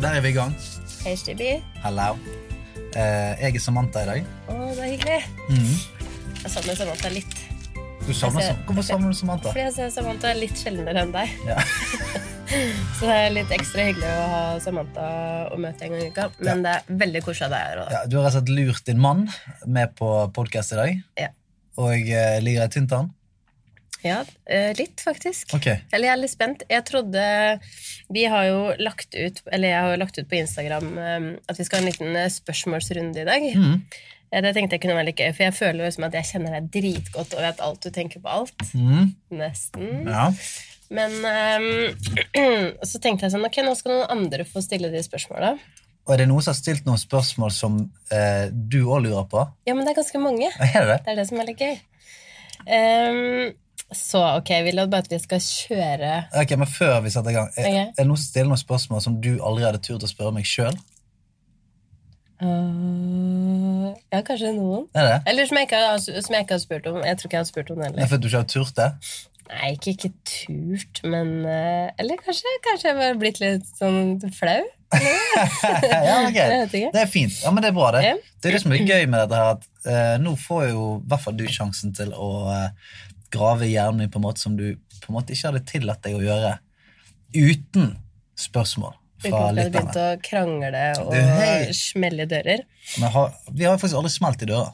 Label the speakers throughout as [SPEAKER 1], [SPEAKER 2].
[SPEAKER 1] Der er vi i gang.
[SPEAKER 2] Hei, HDB.
[SPEAKER 1] Hello. Eh, jeg er Samantha i dag.
[SPEAKER 2] Å, det er hyggelig.
[SPEAKER 1] Mm.
[SPEAKER 2] Jeg savner Samantha litt.
[SPEAKER 1] Du savner,
[SPEAKER 2] ser-
[SPEAKER 1] Hvorfor savner du Samantha?
[SPEAKER 2] Fordi jeg ser Samantha litt sjeldnere enn deg.
[SPEAKER 1] Ja.
[SPEAKER 2] Så det er litt ekstra hyggelig å ha Samantha og møte en gang i uka. Men det er veldig koselig jeg er her.
[SPEAKER 1] Ja, du har rett og slett lurt din mann med på podkast i dag.
[SPEAKER 2] Ja.
[SPEAKER 1] Og jeg ligger i tynt an?
[SPEAKER 2] Ja, eh, litt, faktisk.
[SPEAKER 1] Okay.
[SPEAKER 2] Eller jeg er litt spent. Jeg trodde Vi har jo lagt ut Eller jeg har jo lagt ut på Instagram eh, at vi skal ha en liten eh, spørsmålsrunde i dag. Eh, Det tenkte jeg kunne være litt gøy, for jeg føler jo som at jeg kjenner deg dritgodt og vet alt du tenker på alt.
[SPEAKER 1] Mm.
[SPEAKER 2] Nesten.
[SPEAKER 1] Ja.
[SPEAKER 2] Men um, så tenkte jeg sånn, ok, nå skal noen andre få stille de spørsmåla.
[SPEAKER 1] Og er det noen som har stilt noen spørsmål som eh, du òg lurer på?
[SPEAKER 2] Ja, men det er ganske mange.
[SPEAKER 1] Er det det?
[SPEAKER 2] Er det som er litt gøy. Ehm, så ok, vil du bare at vi skal kjøre
[SPEAKER 1] Ok, men Før vi setter i gang, er,
[SPEAKER 2] okay.
[SPEAKER 1] er det noen som stiller noen spørsmål som du aldri hadde turt å spørre meg sjøl?
[SPEAKER 2] Uh, Ja, kanskje noen.
[SPEAKER 1] Er det?
[SPEAKER 2] Eller som jeg, ikke har, som jeg ikke har spurt om. Jeg tror ikke jeg har spurt om det
[SPEAKER 1] Er
[SPEAKER 2] heller.
[SPEAKER 1] fordi du ikke har turt det?
[SPEAKER 2] Nei, ikke, ikke turt, men eh, Eller kanskje, kanskje jeg bare blitt litt sånn flau?
[SPEAKER 1] ja, ok.
[SPEAKER 2] Jeg vet ikke.
[SPEAKER 1] Det er fint. Ja, men Det er bra, det. Det er det som er gøy med dette. her, at uh, Nå får jo i hvert fall du sjansen til å eh, grave i hjernen min på en måte som du på en måte ikke hadde tillatt deg å gjøre uten spørsmål
[SPEAKER 2] Uten
[SPEAKER 1] fra
[SPEAKER 2] at vi hadde begynt å krangle og
[SPEAKER 1] hei.
[SPEAKER 2] smelle i dører.
[SPEAKER 1] Men har, vi har faktisk aldri smelt i døra.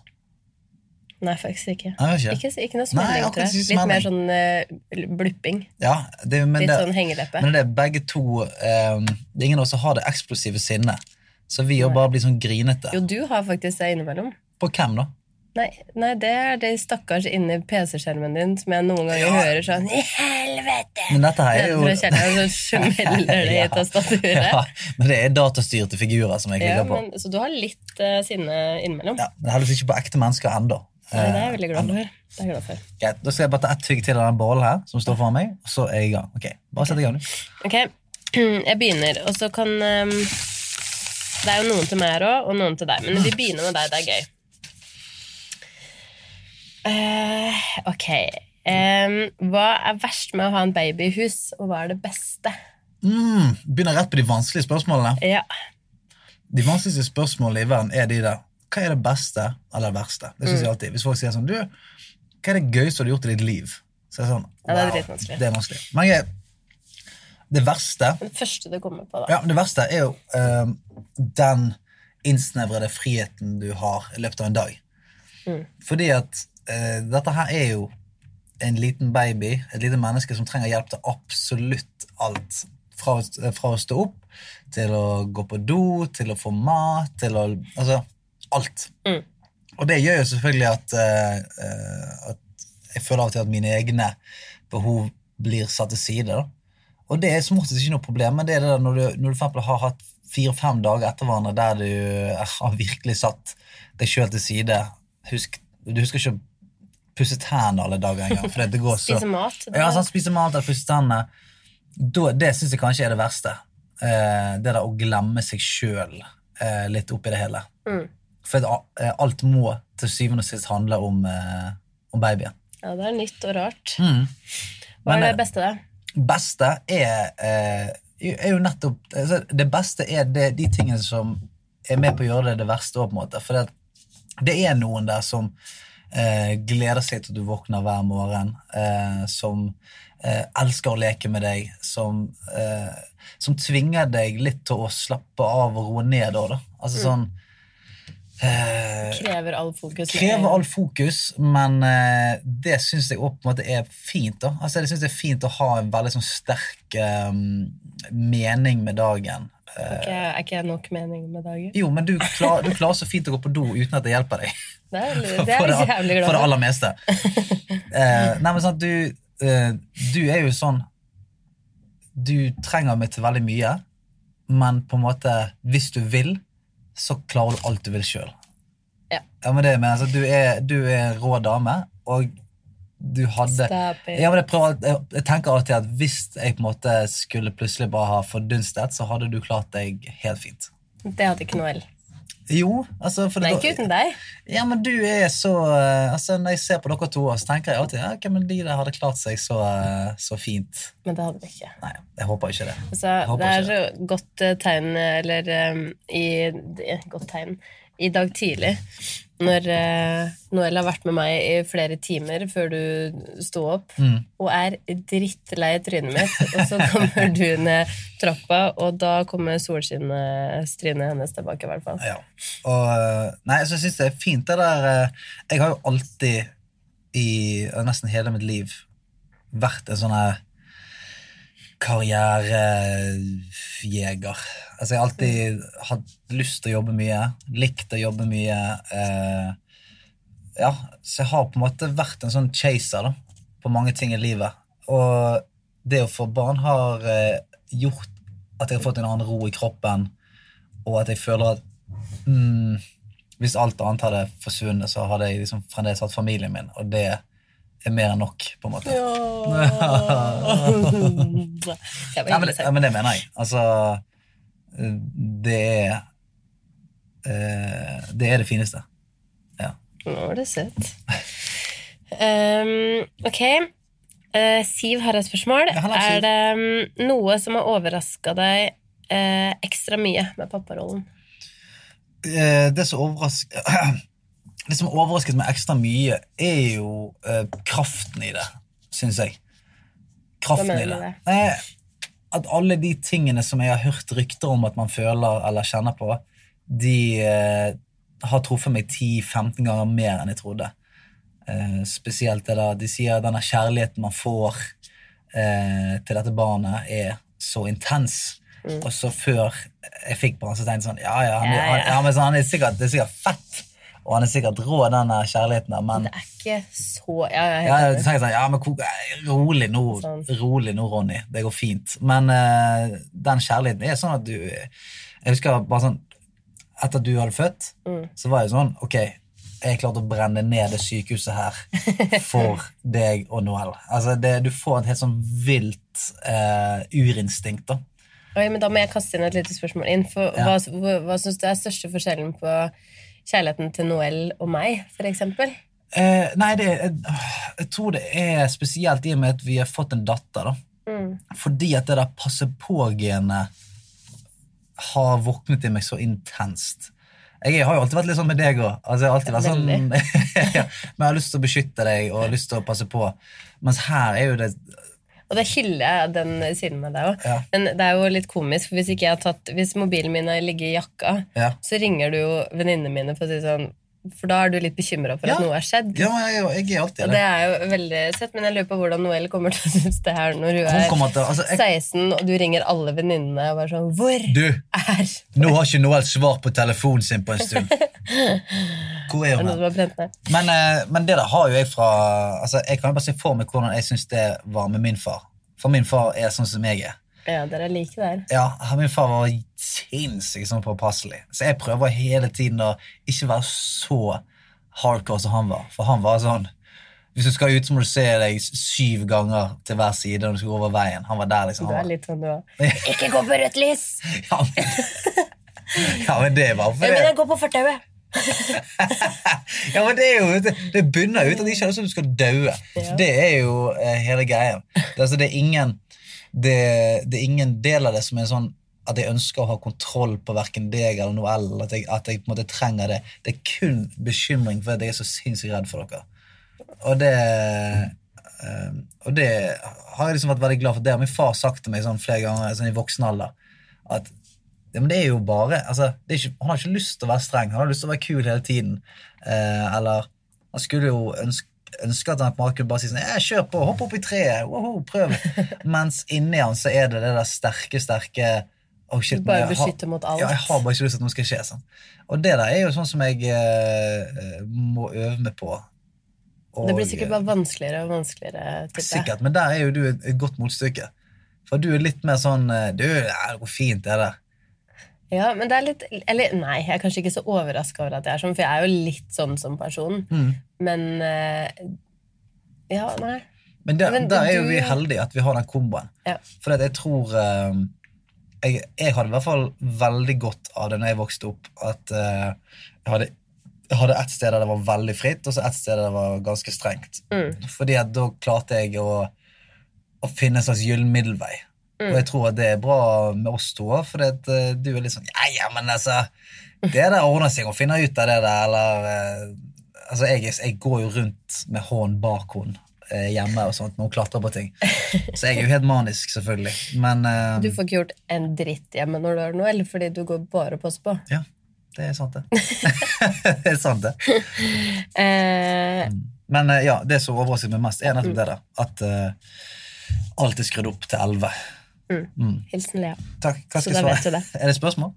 [SPEAKER 2] Nei, faktisk ikke.
[SPEAKER 1] Nei, ikke?
[SPEAKER 2] Ikke, ikke noe smelling,
[SPEAKER 1] Nei,
[SPEAKER 2] tror jeg. Litt mer sånn uh, blupping.
[SPEAKER 1] Ja, det, men,
[SPEAKER 2] Litt
[SPEAKER 1] det,
[SPEAKER 2] sånn hengeleppe.
[SPEAKER 1] men det er begge to um, Det er ingen av oss som har det eksplosive sinnet. Så vi jo bare blir sånn grinete.
[SPEAKER 2] Jo, du har faktisk det innimellom.
[SPEAKER 1] På hvem, da?
[SPEAKER 2] Nei, nei, det er det stakkars inni PC-skjermen din som jeg noen ganger hører sånn I helvete!
[SPEAKER 1] Men dette her er jo
[SPEAKER 2] Fra kjelleren så smeller det i tastaturet.
[SPEAKER 1] Ja, men det er datastyrte figurer som jeg
[SPEAKER 2] Ja,
[SPEAKER 1] klikker på.
[SPEAKER 2] men, så du har litt uh, sinne innimellom.
[SPEAKER 1] Ja, men heldigvis ikke på ekte mennesker ennå.
[SPEAKER 2] Det er jeg veldig glad for. Det glad for.
[SPEAKER 1] Greit, Da skal jeg bare ta ett tygg til av den bollen her, som står foran meg, og så er jeg i gang. Ok, Bare sett i gang, du.
[SPEAKER 2] Ok, jeg begynner, og så kan um, Det er jo noen til meg her òg, og noen til deg. Men vi begynner med deg. Det er gøy. Eh, ok. Um, hva er verst med å ha en baby i hus, og hva er det beste?
[SPEAKER 1] Mm, begynner rett på de vanskelige spørsmålene.
[SPEAKER 2] Ja,
[SPEAKER 1] De vanskeligste spørsmålene i verden er de der. Hva er det beste eller det verste? Det synes jeg alltid. Hvis folk sier sånn, du, hva er det gøyeste du har gjort i ditt liv? Så er det sånn,
[SPEAKER 2] Ja, det er
[SPEAKER 1] wow,
[SPEAKER 2] dritvanskelig.
[SPEAKER 1] det er vanskelig. Men jeg, det verste
[SPEAKER 2] Det første du kommer på, da.
[SPEAKER 1] Ja, det verste er jo eh, den innsnevrede friheten du har i løpet av en dag.
[SPEAKER 2] Mm.
[SPEAKER 1] Fordi at eh, dette her er jo en liten baby, et lite menneske som trenger hjelp til absolutt alt. Fra, fra å stå opp, til å gå på do, til å få mat, til å Altså alt.
[SPEAKER 2] Mm.
[SPEAKER 1] Og det gjør jo selvfølgelig at, eh, at jeg føler av og til at mine egne behov blir satt til side. da. Og det er som oftest ikke noe problem, men det er det når du, når du for har hatt fire-fem dager etter hverandre der du har virkelig satt deg sjøl til side Husk, Du husker ikke pusse tennene alle dager engang. for det går så...
[SPEAKER 2] Spise mat.
[SPEAKER 1] Ja, sånn, spise mat eller pusse tennene. Det syns jeg kanskje er det verste. Eh, det der å glemme seg sjøl eh, litt oppi det hele.
[SPEAKER 2] Mm.
[SPEAKER 1] For eh, alt må til syvende og sist handle om, eh, om babyen.
[SPEAKER 2] Ja, det er nytt og rart.
[SPEAKER 1] Mm.
[SPEAKER 2] Hva er
[SPEAKER 1] eh,
[SPEAKER 2] det beste, da?
[SPEAKER 1] beste er, eh, er jo nettopp altså, Det beste er det, de tingene som er med på å gjøre det det verste òg, på en måte. For det, det er noen der som eh, gleder seg til at du våkner hver morgen, eh, som eh, elsker å leke med deg, som, eh, som tvinger deg litt til å slappe av og roe ned. òg, Da. Altså sånn eh,
[SPEAKER 2] Krever all fokus.
[SPEAKER 1] krever all fokus, men eh, det syns jeg på en måte er fint. da. Altså, jeg synes det er fint å ha en veldig sånn sterk eh, mening med dagen. Eh,
[SPEAKER 2] Er ikke, jeg nok mening med dagen?
[SPEAKER 1] jo, men du, klar, du klarer så fint å gå på do uten at det hjelper deg.
[SPEAKER 2] Det er,
[SPEAKER 1] For,
[SPEAKER 2] det er jeg jævlig glad
[SPEAKER 1] for det aller meste. Eh, nei, men sant, du, eh, du er jo sånn Du trenger meg til veldig mye, men på en måte, hvis du vil, så klarer du alt du vil sjøl.
[SPEAKER 2] Ja.
[SPEAKER 1] men det, men altså, du, er, du er en rå dame, og du hadde ja, jeg, prøver, jeg, jeg tenker alltid at hvis jeg på en måte skulle plutselig bare ha fordunstet, så hadde du klart deg helt fint.
[SPEAKER 2] Det hadde ikke Noel.
[SPEAKER 1] Jo, altså for
[SPEAKER 2] Nei,
[SPEAKER 1] det-
[SPEAKER 2] ikke uten deg.
[SPEAKER 1] Ja, men du er så eh, altså Når jeg ser på dere to, så tenker jeg alltid ja, okay, men de der hadde klart seg så, eh, så fint.
[SPEAKER 2] Men det hadde de ikke.
[SPEAKER 1] Nei, jeg håper ikke det.
[SPEAKER 2] Altså,
[SPEAKER 1] håper
[SPEAKER 2] det er så godt eh, tegn, eller um, i Godt tegn i dag tidlig, når uh, Noel har vært med meg i flere timer før du sto opp,
[SPEAKER 1] Mm.
[SPEAKER 2] og er drittlei trynet mitt, og så kommer du ned trappa, og da kommer solskinnstrynet hennes tilbake, i hvert fall.
[SPEAKER 1] Ja. Og, eh, nei, så syns det er fint det der eh, Jeg har jo alltid i eh, nesten hele mitt liv vært en sånn her karrierejeger. Altså, jeg har alltid hatt lyst til å jobbe mye, likt å jobbe mye. Eh, ja, så jeg har på en måte vært en sånn chaser da, på mange ting i livet. Og det å få barn har eh, gjort at jeg har fått en annen ro i kroppen, og at jeg føler at mm, hvis alt annet hadde forsvunnet, så hadde jeg liksom fremdeles hatt familien min, og det er mer enn nok, på en måte. Ja, men, ja, men det mener jeg. Altså Det er eh, Det er det fineste. Ja.
[SPEAKER 2] Nå var det søtt. Um, ok. Uh, Siv har et spørsmål.
[SPEAKER 1] Ja, halla,
[SPEAKER 2] er det um, noe som har overraska deg uh, ekstra mye med papparollen?
[SPEAKER 1] Uh, det som overrasker Det som overrasket meg ekstra mye, er jo uh, kraften i det, syns jeg. Kraften i det. Eh, at alle de tingene som jeg har hørt rykter om at man føler eller kjenner på, de uh, har truffet meg 10-15 ganger mer enn jeg trodde. Uh, spesielt det da de sier denne kjærligheten man får til dette barnet, er så intens. Og så før jeg fikk barn, så tenkte jeg sånn Ja, ja, han,
[SPEAKER 2] Mm. Ja, ja.
[SPEAKER 1] Han, han er sikkert, det er sikkert fett, og han er sikkert rå, den kjærligheten der, men
[SPEAKER 2] Det er ikke så Ja,
[SPEAKER 1] ja, jeg
[SPEAKER 2] enig.
[SPEAKER 1] sånn, ja, men rolig nå,
[SPEAKER 2] Sånn.
[SPEAKER 1] rolig nå, Ronny. Det går fint. Men uh, den kjærligheten er sånn at du Jeg husker bare sånn Etter at du hadde født,
[SPEAKER 2] Mm.
[SPEAKER 1] så var jeg sånn Ok, jeg klarte å brenne ned det sykehuset her for deg og Noel. Altså, det, du får et helt sånn vilt uh, urinstinkt, da.
[SPEAKER 2] Oi, men da må jeg kaste inn et lite spørsmål inn. For
[SPEAKER 1] Ja.
[SPEAKER 2] Hva, hva, hva syns du er største forskjellen på kjærligheten til Noel og meg, eksempel?
[SPEAKER 1] Eh, nei, det, jeg, jeg tror det er spesielt i og med at vi har fått en datter, da.
[SPEAKER 2] Mm.
[SPEAKER 1] Fordi at det der passe på-genet har våknet i meg så intenst. Jeg har jo alltid vært litt sånn med deg òg. Altså, jeg har alltid vært sånn, men jeg har lyst til å beskytte deg og lyst til å passe på. Mens her er jo det
[SPEAKER 2] Og det hyller jeg den siden med deg òg.
[SPEAKER 1] Ja.
[SPEAKER 2] Men det er jo litt komisk, for hvis, ikke jeg har tatt, hvis mobilen min har ligget i jakka,
[SPEAKER 1] Ja,
[SPEAKER 2] så ringer du jo venninnene mine for å si sånn For da er du litt bekymra for
[SPEAKER 1] Ja.
[SPEAKER 2] at noe har skjedd.
[SPEAKER 1] ja jeg, jeg er alltid
[SPEAKER 2] Og det er jo veldig søtt, men jeg lurer på hvordan Noel kommer til å synes det her når hun er
[SPEAKER 1] til altså, jeg,
[SPEAKER 2] 16, og du ringer alle venninnene og bare sånn Hvor
[SPEAKER 1] Du,
[SPEAKER 2] er
[SPEAKER 1] nå har ikke Noel svar på telefonen sin på en stund. Hvor er hun? Men, eh, men det der har jo jeg fra altså, Jeg kan jo bare se for meg hvordan jeg syns det var med min far. For min far er sånn som jeg er.
[SPEAKER 2] Ja, dere er like der.
[SPEAKER 1] Ja, Min far var sinnssykt sånn påpasselig. Så jeg prøver hele tiden å ikke være så hardcore som han var. For han var sånn Hvis du skal ut, så må du se deg syv ganger til hver side når du skal over veien. Han var der, liksom.
[SPEAKER 2] Du er litt sånn, du òg. Ikke gå på rødt lys!
[SPEAKER 1] ja, men, ja, men det var for
[SPEAKER 2] Men
[SPEAKER 1] det.
[SPEAKER 2] jeg går på fortauet!
[SPEAKER 1] Ja, men det er jo Det, bunner ut at de ikke lyst til at du skal daue.
[SPEAKER 2] Ja.
[SPEAKER 1] Det er jo eh, hele greia. Det, altså, det, er ingen, det, det er ingen del av det som er sånn at jeg ønsker å ha kontroll på hverken deg eller Noel. At jeg, at jeg på en måte trenger det. Det er kun bekymring for at jeg er så sinnssykt redd for dere. Og det eh, Og det har jeg liksom vært veldig glad for. Det har min far sagt til meg sånn flere ganger sånn i voksen alder. At ja, men det er jo bare altså, det er ikke, Han har ikke lyst til å være streng, han har lyst til å være kul hele tiden. Eh, eller han skulle jo ønske, ønske at han bare kunne bare si sånn eh, 'Kjør på, hopp opp i treet, woho, prøv'. Mens inni han så er det det der sterke, sterke oh, shit,
[SPEAKER 2] Bare beskytte mot alt.
[SPEAKER 1] Ja, jeg har bare ikke lyst til at noe skal skje. Sånn. Og det der er jo sånn som jeg eh, må øve meg på. Og,
[SPEAKER 2] Det blir sikkert bare vanskeligere og vanskeligere.
[SPEAKER 1] Sikkert, men der er jo du et, et godt motstykke. For du er litt mer sånn eh, Du, ja, det går fint, det der.
[SPEAKER 2] Ja, men det er litt Eller nei, jeg er kanskje ikke så overraska over at jeg er sånn, for jeg er jo litt sånn som person.
[SPEAKER 1] Mm.
[SPEAKER 2] Men eh, Ja, nei.
[SPEAKER 1] Men, der,
[SPEAKER 2] Men
[SPEAKER 1] der er jo vi heldige at vi har den komboen.
[SPEAKER 2] Ja.
[SPEAKER 1] For jeg tror eh, jeg, jeg hadde i hvert fall veldig godt av det når jeg vokste opp, at eh, jeg hadde jeg hadde ett sted der det var veldig fritt, og så ett sted der det var ganske strengt.
[SPEAKER 2] Mm.
[SPEAKER 1] Fordi at da klarte jeg å, å finne en slags gyllen middelvei.
[SPEAKER 2] Mm.
[SPEAKER 1] Og jeg tror at det er bra med oss to òg, for eh, du er litt sånn Ja, ja, men altså Det der ordner seg, hun finner ut av det der, eller eh, Altså, jeg, jeg går jo rundt med hånden bak henne eh, hjemme og sånt når hun klatrer på ting. Så jeg er jo helt manisk, selvfølgelig. Men uh,
[SPEAKER 2] Du får ikke gjort en dritt hjemme når du har noe, eller fordi du går bare og passer på.
[SPEAKER 1] ja, det er sant, det. det er sant, det.
[SPEAKER 2] Uh,
[SPEAKER 1] Men uh, ja, det som overrasker meg mest, er nettopp det der. At alt er skrudd opp til 11.
[SPEAKER 2] Mm.
[SPEAKER 1] Mm.
[SPEAKER 2] hilsen Lea.
[SPEAKER 1] Takk. Hva skal jeg svare?
[SPEAKER 2] det.
[SPEAKER 1] Er det spørsmål?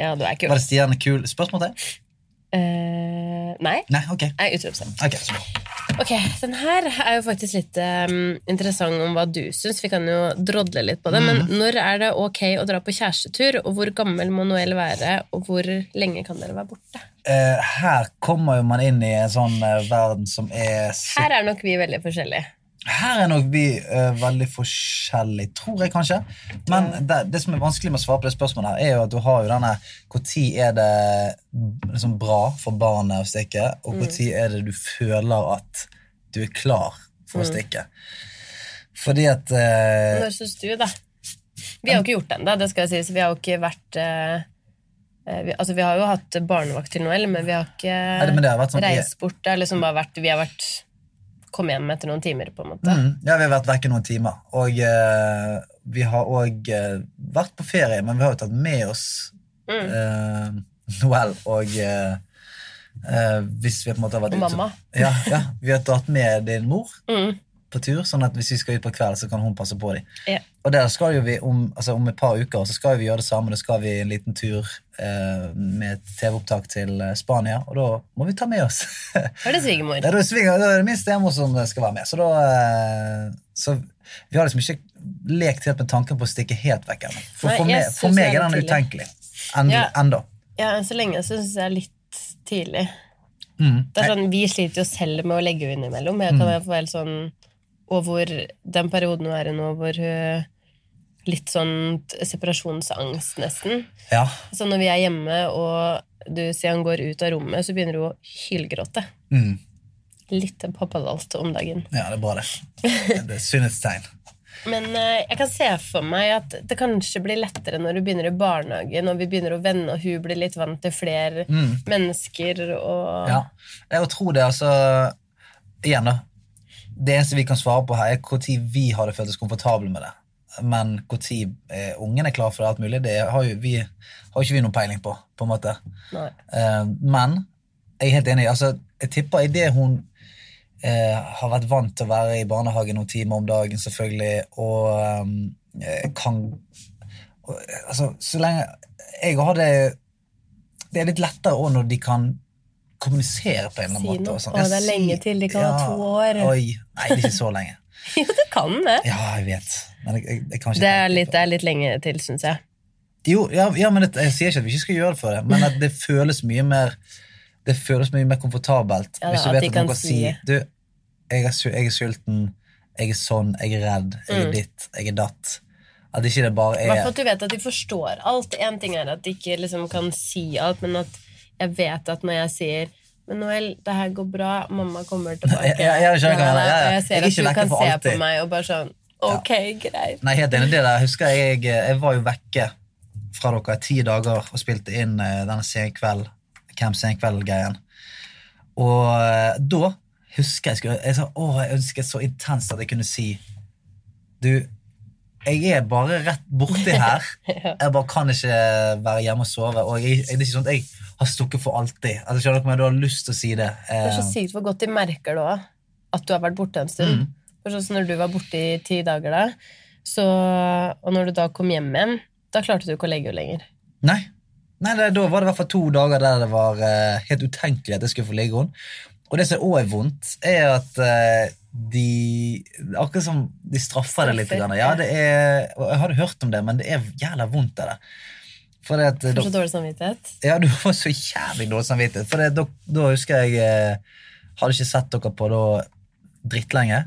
[SPEAKER 2] Ja, du er kul.
[SPEAKER 1] Var det Stian kul? Spørsmål til?
[SPEAKER 2] Uh, nei.
[SPEAKER 1] Nei, ok.
[SPEAKER 2] Nei, utropstegn.
[SPEAKER 1] Ok, så.
[SPEAKER 2] Ok, den her er jo faktisk litt um, interessant om hva du syns. Vi kan jo drodle litt på det. Men når er det ok å dra på kjærestetur, og hvor gammel må Noel være, og hvor lenge kan dere være borte?
[SPEAKER 1] Uh, her kommer jo man inn i en sånn uh, verden som er
[SPEAKER 2] Her er nok vi veldig forskjellige.
[SPEAKER 1] Her er nok vi uh, veldig forskjellige, tror jeg kanskje. Men det, det som er vanskelig med å svare på det spørsmålet, her er jo at du har jo denne Når er det liksom bra for barnet å stikke, og når er det du føler at du er klar for å stikke? Fordi at uh,
[SPEAKER 2] Når syns du, da? Vi har jo ikke gjort det ennå, det skal jeg si. Så Vi har jo ikke vært eh, eh, vi, altså, vi har jo hatt barnevakt til Noel, men vi har ikke
[SPEAKER 1] Nei, det- men det har sånn-
[SPEAKER 2] reist bort. Det har liksom bare vært, vi har vært Kom hjem etter noen timer, på en måte.
[SPEAKER 1] Mm, ja, vi har vært vekke noen timer. Og uh, vi har òg uh, vært på ferie, men vi har jo tatt med oss
[SPEAKER 2] Mm.
[SPEAKER 1] uh, Noel og eh, eh, Hvis vi på en måte har vært ute-
[SPEAKER 2] mamma.
[SPEAKER 1] Ja, ja, vi har tatt med din mor
[SPEAKER 2] Mm.
[SPEAKER 1] På tur, sånn at hvis vi skal ut på kveld, så kan hun passe på dem.
[SPEAKER 2] Ja.
[SPEAKER 1] Og der skal jo vi om, altså om et par uker så skal vi gjøre det samme. Da skal vi en liten tur eh, med TV-opptak til eh, Spania, og da må vi ta med oss
[SPEAKER 2] Da er det svigermor.
[SPEAKER 1] Da er det min stemor som skal være med. Så da eh, Så vi har liksom ikke lekt helt med tanken på å stikke helt vekk ennå. For,
[SPEAKER 2] Nei,
[SPEAKER 1] for, meg, for meg
[SPEAKER 2] er
[SPEAKER 1] den utenkelig. Enda.
[SPEAKER 2] Ja.
[SPEAKER 1] enda.
[SPEAKER 2] Ja, så lenge så syns jeg er litt tidlig.
[SPEAKER 1] Mm.
[SPEAKER 2] Det er sånn, Vi sliter jo selv med å legge henne innimellom. Jeg kan være helt sånn Og hvor den perioden hun er i nå, hvor hun Litt sånn separasjonsangst, nesten.
[SPEAKER 1] Ja.
[SPEAKER 2] Så når vi er hjemme, og du sier han går ut av rommet, så begynner hun å hylgråte.
[SPEAKER 1] Mm.
[SPEAKER 2] Litt pappadalt om dagen.
[SPEAKER 1] ja, det er bra, det. Det er sunnhetstegn.
[SPEAKER 2] Men eh, jeg kan se for meg at det kanskje blir lettere når du begynner i barnehage, når vi begynner å vende, og hun blir litt vant til flere mennesker og
[SPEAKER 1] Ja. Jeg tror det, altså Igjen, da. Det eneste vi kan svare på her, er når vi hadde følt oss komfortable med det. Men når eh, ungen er klar for alt mulig, det har jo vi, har ikke vi noen peiling på. på en måte. Eh, men jeg er helt enig. altså, Jeg tipper idet hun eh, har vært vant til å være i barnehage noen timer om dagen, selvfølgelig, og eh, kan og, eh, Altså, så lenge Jeg har det Det er litt lettere òg når de kan kommunisere på en eller annen
[SPEAKER 2] Si
[SPEAKER 1] måte. og sånn.
[SPEAKER 2] Å, det er lenge til de kan ha to år.
[SPEAKER 1] Oi. Nei, det er ikke så lenge.
[SPEAKER 2] Jo, du kan det.
[SPEAKER 1] Ja, jeg vet. Men jeg, jeg, jeg kan ikke
[SPEAKER 2] Det er litt, det er litt lenge til, syns jeg.
[SPEAKER 1] Jo, ja, ja men det, jeg sier ikke at vi ikke skal gjøre det for det, men at det føles mye mer Det føles mye mer komfortabelt
[SPEAKER 2] Ja,
[SPEAKER 1] hvis du vet at noen kan si Du, jeg er, jeg er sulten, jeg er sånn, jeg er redd, jeg
[SPEAKER 2] Mm.
[SPEAKER 1] er ditt, jeg er datt. At ikke det bare
[SPEAKER 2] hvert
[SPEAKER 1] er
[SPEAKER 2] fall at du vet at de forstår alt. En ting er at de ikke liksom kan si alt, men at jeg vet at når jeg sier men Noel, det her går bra, mamma kommer tilbake.
[SPEAKER 1] Ja, ja, jeg.
[SPEAKER 2] Og jeg
[SPEAKER 1] Jeg
[SPEAKER 2] ser
[SPEAKER 1] er
[SPEAKER 2] at du kan se på meg og bare sånn Ok, greit.
[SPEAKER 1] Nei, helt enig. Det der husker jeg Jeg var jo vekke fra dere i ti dager og spilte inn eh, denne senkveld, Camp Senkveld-greien. Og eh, da husker jeg skulle, jeg sa, Å, jeg ønsket så intenst at jeg kunne si Du, jeg er bare rett borti her. Jeg bare kan ikke være hjemme og sove. Og jeg, det er ikke sånn at jeg har stukket for alltid. Altså, skjønner dere, meg, Du har lyst til å si det.
[SPEAKER 2] Det er så
[SPEAKER 1] Eh,
[SPEAKER 2] sykt hvor godt de merker det òg, at du har vært borte en stund.
[SPEAKER 1] Mm.
[SPEAKER 2] For sånn når du var borte i ti dager da, så, og når du da kom hjem igjen, da klarte du ikke å legge henne lenger.
[SPEAKER 1] Nei. Nei, det, Da var det i hvert fall to dager der det var eh, helt utenkelig at jeg skulle få ligge henne. Og det som òg er vondt, er at eh, de Akkurat som de straffer det litt.
[SPEAKER 2] Straffer,
[SPEAKER 1] Ja, det er, jeg hadde hørt om det, men det er jævla vondt. Det der. For det at,
[SPEAKER 2] Får så
[SPEAKER 1] da,
[SPEAKER 2] dårlig samvittighet.
[SPEAKER 1] ja, du får så jævlig dårlig samvittighet. For det, da, da husker jeg eh, Hadde ikke sett dere på da drittlenge.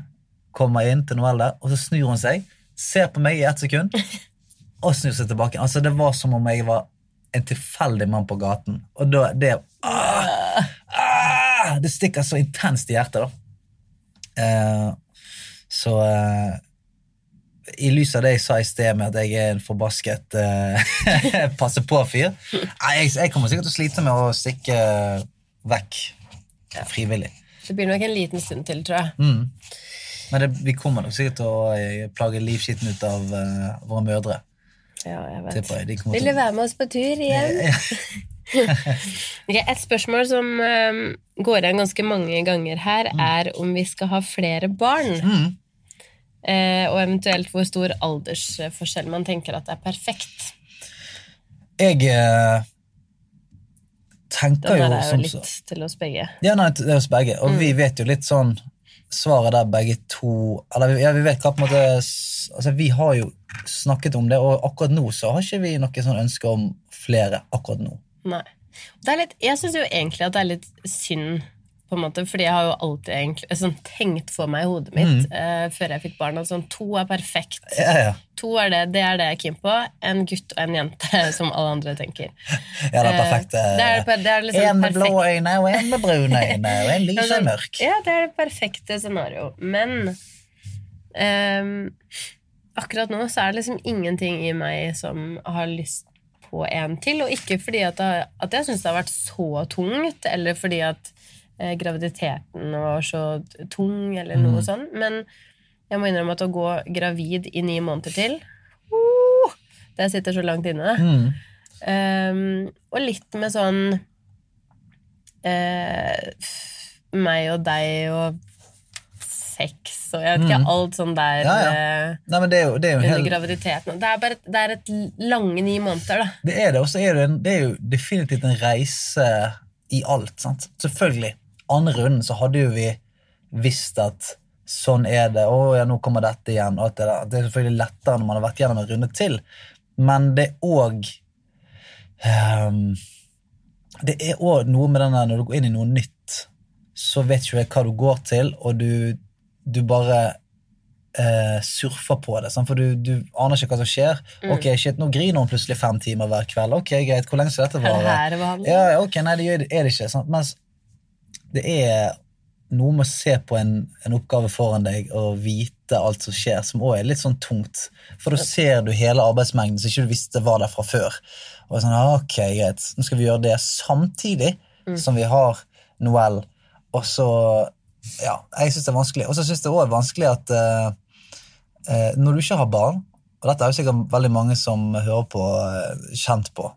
[SPEAKER 1] Kommer inn til Noelle, og så snur hun seg, ser på meg i ett sekund, og snur seg tilbake. Altså, det var som om jeg var en tilfeldig mann på gaten. Og da, det ah, ah, Det stikker så intenst i hjertet, da. Eh, så eh, i lys av det jeg sa i sted med at jeg er en forbasket uh, passe på-fyr jeg, jeg, kommer sikkert til å slite med å stikke vekk frivillig.
[SPEAKER 2] Det blir nok en liten stund til, tror jeg.
[SPEAKER 1] Mm. Men det, vi kommer nok sikkert til å eh, plage livskitten ut av uh, våre mødre.
[SPEAKER 2] Ja, jeg vet.
[SPEAKER 1] Jeg.
[SPEAKER 2] Vil du være med oss på tur igjen? Ja, okay, et spørsmål som um, går igjen ganske mange ganger her, mm. er om vi skal ha flere barn.
[SPEAKER 1] Mm.
[SPEAKER 2] Eh, og eventuelt hvor stor aldersforskjell man tenker at er perfekt.
[SPEAKER 1] Jeg eh, tenker
[SPEAKER 2] jo
[SPEAKER 1] som så Den
[SPEAKER 2] er jo litt til oss begge.
[SPEAKER 1] Ja, nei, det er oss begge. Og mm. vi vet jo litt sånn svaret der begge to Eller ja, vi vet hva på en måte altså, Vi har jo snakket om det, og akkurat nå så har ikke vi noe sånn ønske om flere akkurat nå.
[SPEAKER 2] Nei. Litt, jeg syns jo egentlig at det er litt synd på en måte, fordi jeg har jo alltid egentlig, sånn, tenkt for meg i hodet mitt mm. uh, før jeg fikk barn at sånn, to er perfekt.
[SPEAKER 1] Ja, ja.
[SPEAKER 2] To er det, det er det jeg er keen på. En gutt og en jente, som alle andre tenker.
[SPEAKER 1] Ja, det er perfekt. Uh, det er, det er liksom en med blå øyne og en med brune øyne og en lys og mørk.
[SPEAKER 2] Ja, det er det perfekte scenario. Men um, akkurat nå så er det liksom ingenting i meg som har lyst på en til. Og ikke fordi at, at jeg syns det har vært så tungt, eller fordi at eh, graviditeten var så tung, eller noe mm. sånn. Men jeg må innrømme at å gå gravid i ni måneder til uh, Det sitter så langt inne.
[SPEAKER 1] Mm.
[SPEAKER 2] Um, og litt med sånn uh, meg og deg og sex og jeg vet ikke, mm. alt sånn der
[SPEAKER 1] ja, ja.
[SPEAKER 2] Eh,
[SPEAKER 1] Nei, det er jo, det er
[SPEAKER 2] under hel... graviditeten. Det er, bare, det er et lange ni måneder, da.
[SPEAKER 1] Det er det, og så er det, en, det er jo definitivt en reise i alt. sant? Selvfølgelig andre runden så hadde jo vi visst at sånn er det, å ja, nå kommer dette igjen. og det, det, er selvfølgelig lettere når man har vært gjennom en runde til, men det er òg um, ehm, Det er òg noe med den der når du går inn i noe nytt, så vet ikke jeg hva du går til, og du, du bare uh, surfer på det. Sant? For du, du, aner ikke hva som skjer. Mm. Ok, shit, Nå griner hun plutselig fem timer hver kveld. Ok, greit, Hvor lenge skal dette vare? Ja, ok, Nei, det er det ikke. Sant? Mens det er noe med å se på en, en, oppgave foran deg og vite alt som skjer, som òg er litt sånn tungt. For da ser du hele arbeidsmengden som ikke du visste var der fra før. Og sånn, ah, ok, greit, Nå skal vi gjøre det samtidig mm. som vi har Noel. Og så Ja, jeg syns det er vanskelig. Og så syns jeg òg er vanskelig at uh, uh, når du ikke har barn, og dette er jo sikkert veldig mange som hører på, uh, kjent på,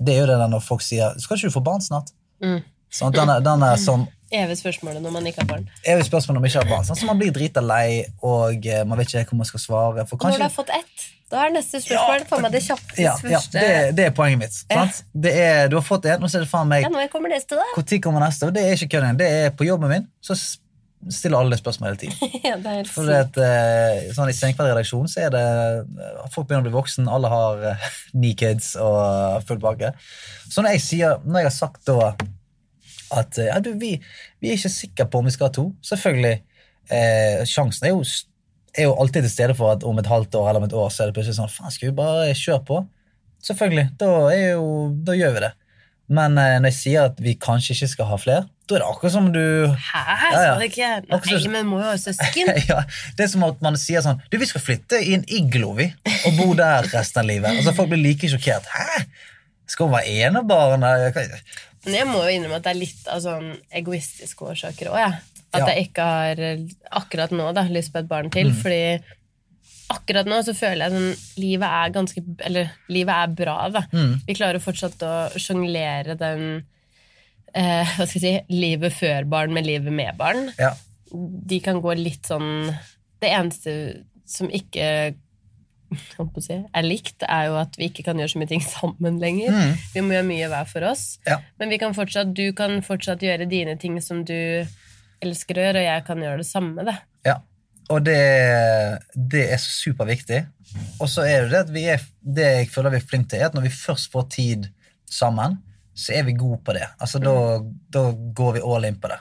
[SPEAKER 1] det er jo det der når folk sier 'Skal ikke du få barn snart?'
[SPEAKER 2] Mm.
[SPEAKER 1] Sånn, den, er, den er sånn
[SPEAKER 2] Evig spørsmål når man ikke har barn.
[SPEAKER 1] Evig spørsmål når man ikke har barn. Sånn, så man blir drita lei, og uh, man vet ikke hvor man skal svare.
[SPEAKER 2] Kanskje... Når du har fått ett, da er neste spørsmål ja, meg det kjappeste
[SPEAKER 1] ja, ja, det, det, er poenget mitt. Er, du har fått en, nå ser du faen meg
[SPEAKER 2] Ja, når kommer neste, da?
[SPEAKER 1] Når kommer neste? Og det er ikke kødd Det er på jobben min. Så stiller alle spørsmål hele tiden.
[SPEAKER 2] ja, det er
[SPEAKER 1] For det, uh, sånn I Senkveld-redaksjonen så er det Folk begynner å bli voksen, alle har ni kids og full pakke. Så når jeg, sier, når jeg har sagt da at eh, ja, du, vi, vi, er ikke sikre på om vi skal ha to. Selvfølgelig. Eh, sjansen er jo, er jo, alltid til stede for at om et halvt år eller om et år så er det plutselig sånn faen, skal vi bare kjøre på? Selvfølgelig. Da, jo, da gjør vi det. Men eh, når jeg sier at vi kanskje ikke skal ha flere, da er det akkurat som du
[SPEAKER 2] Hæ? Ja, ja. Sa ikke Nei, men må jo ha søsken.
[SPEAKER 1] ja, det er som at man sier sånn Du, vi skal flytte i en iglo, vi, og bo der resten av livet. Altså, Folk blir like sjokkert. Hæ? Skal hun være enebarn?
[SPEAKER 2] Men jeg må jo innrømme at det er litt av sånn egoistiske årsaker òg, ja. At ja. jeg ikke har akkurat nå da, lyst på et barn til. Mm. Fordi akkurat nå så føler jeg sånn Livet er ganske Eller livet er bra, da.
[SPEAKER 1] Mm.
[SPEAKER 2] Vi klarer fortsatt å sjonglere den eh, Hva skal jeg si Livet før barn med livet med barn.
[SPEAKER 1] Ja.
[SPEAKER 2] De kan gå litt sånn Det eneste som ikke er likt, er jo at vi ikke kan gjøre så mye ting sammen lenger.
[SPEAKER 1] Mm.
[SPEAKER 2] Vi må gjøre mye hver for oss.
[SPEAKER 1] Ja.
[SPEAKER 2] Men kan fortsatt, du kan fortsatt gjøre dine ting som du elsker å gjøre, og jeg kan gjøre det samme. Da.
[SPEAKER 1] Ja, og det, det er superviktig. Og så er det det at vi er, det jeg føler vi er flinke til, er at når vi først får tid sammen, så er vi gode på det. Altså, mm. da, da går vi all in på det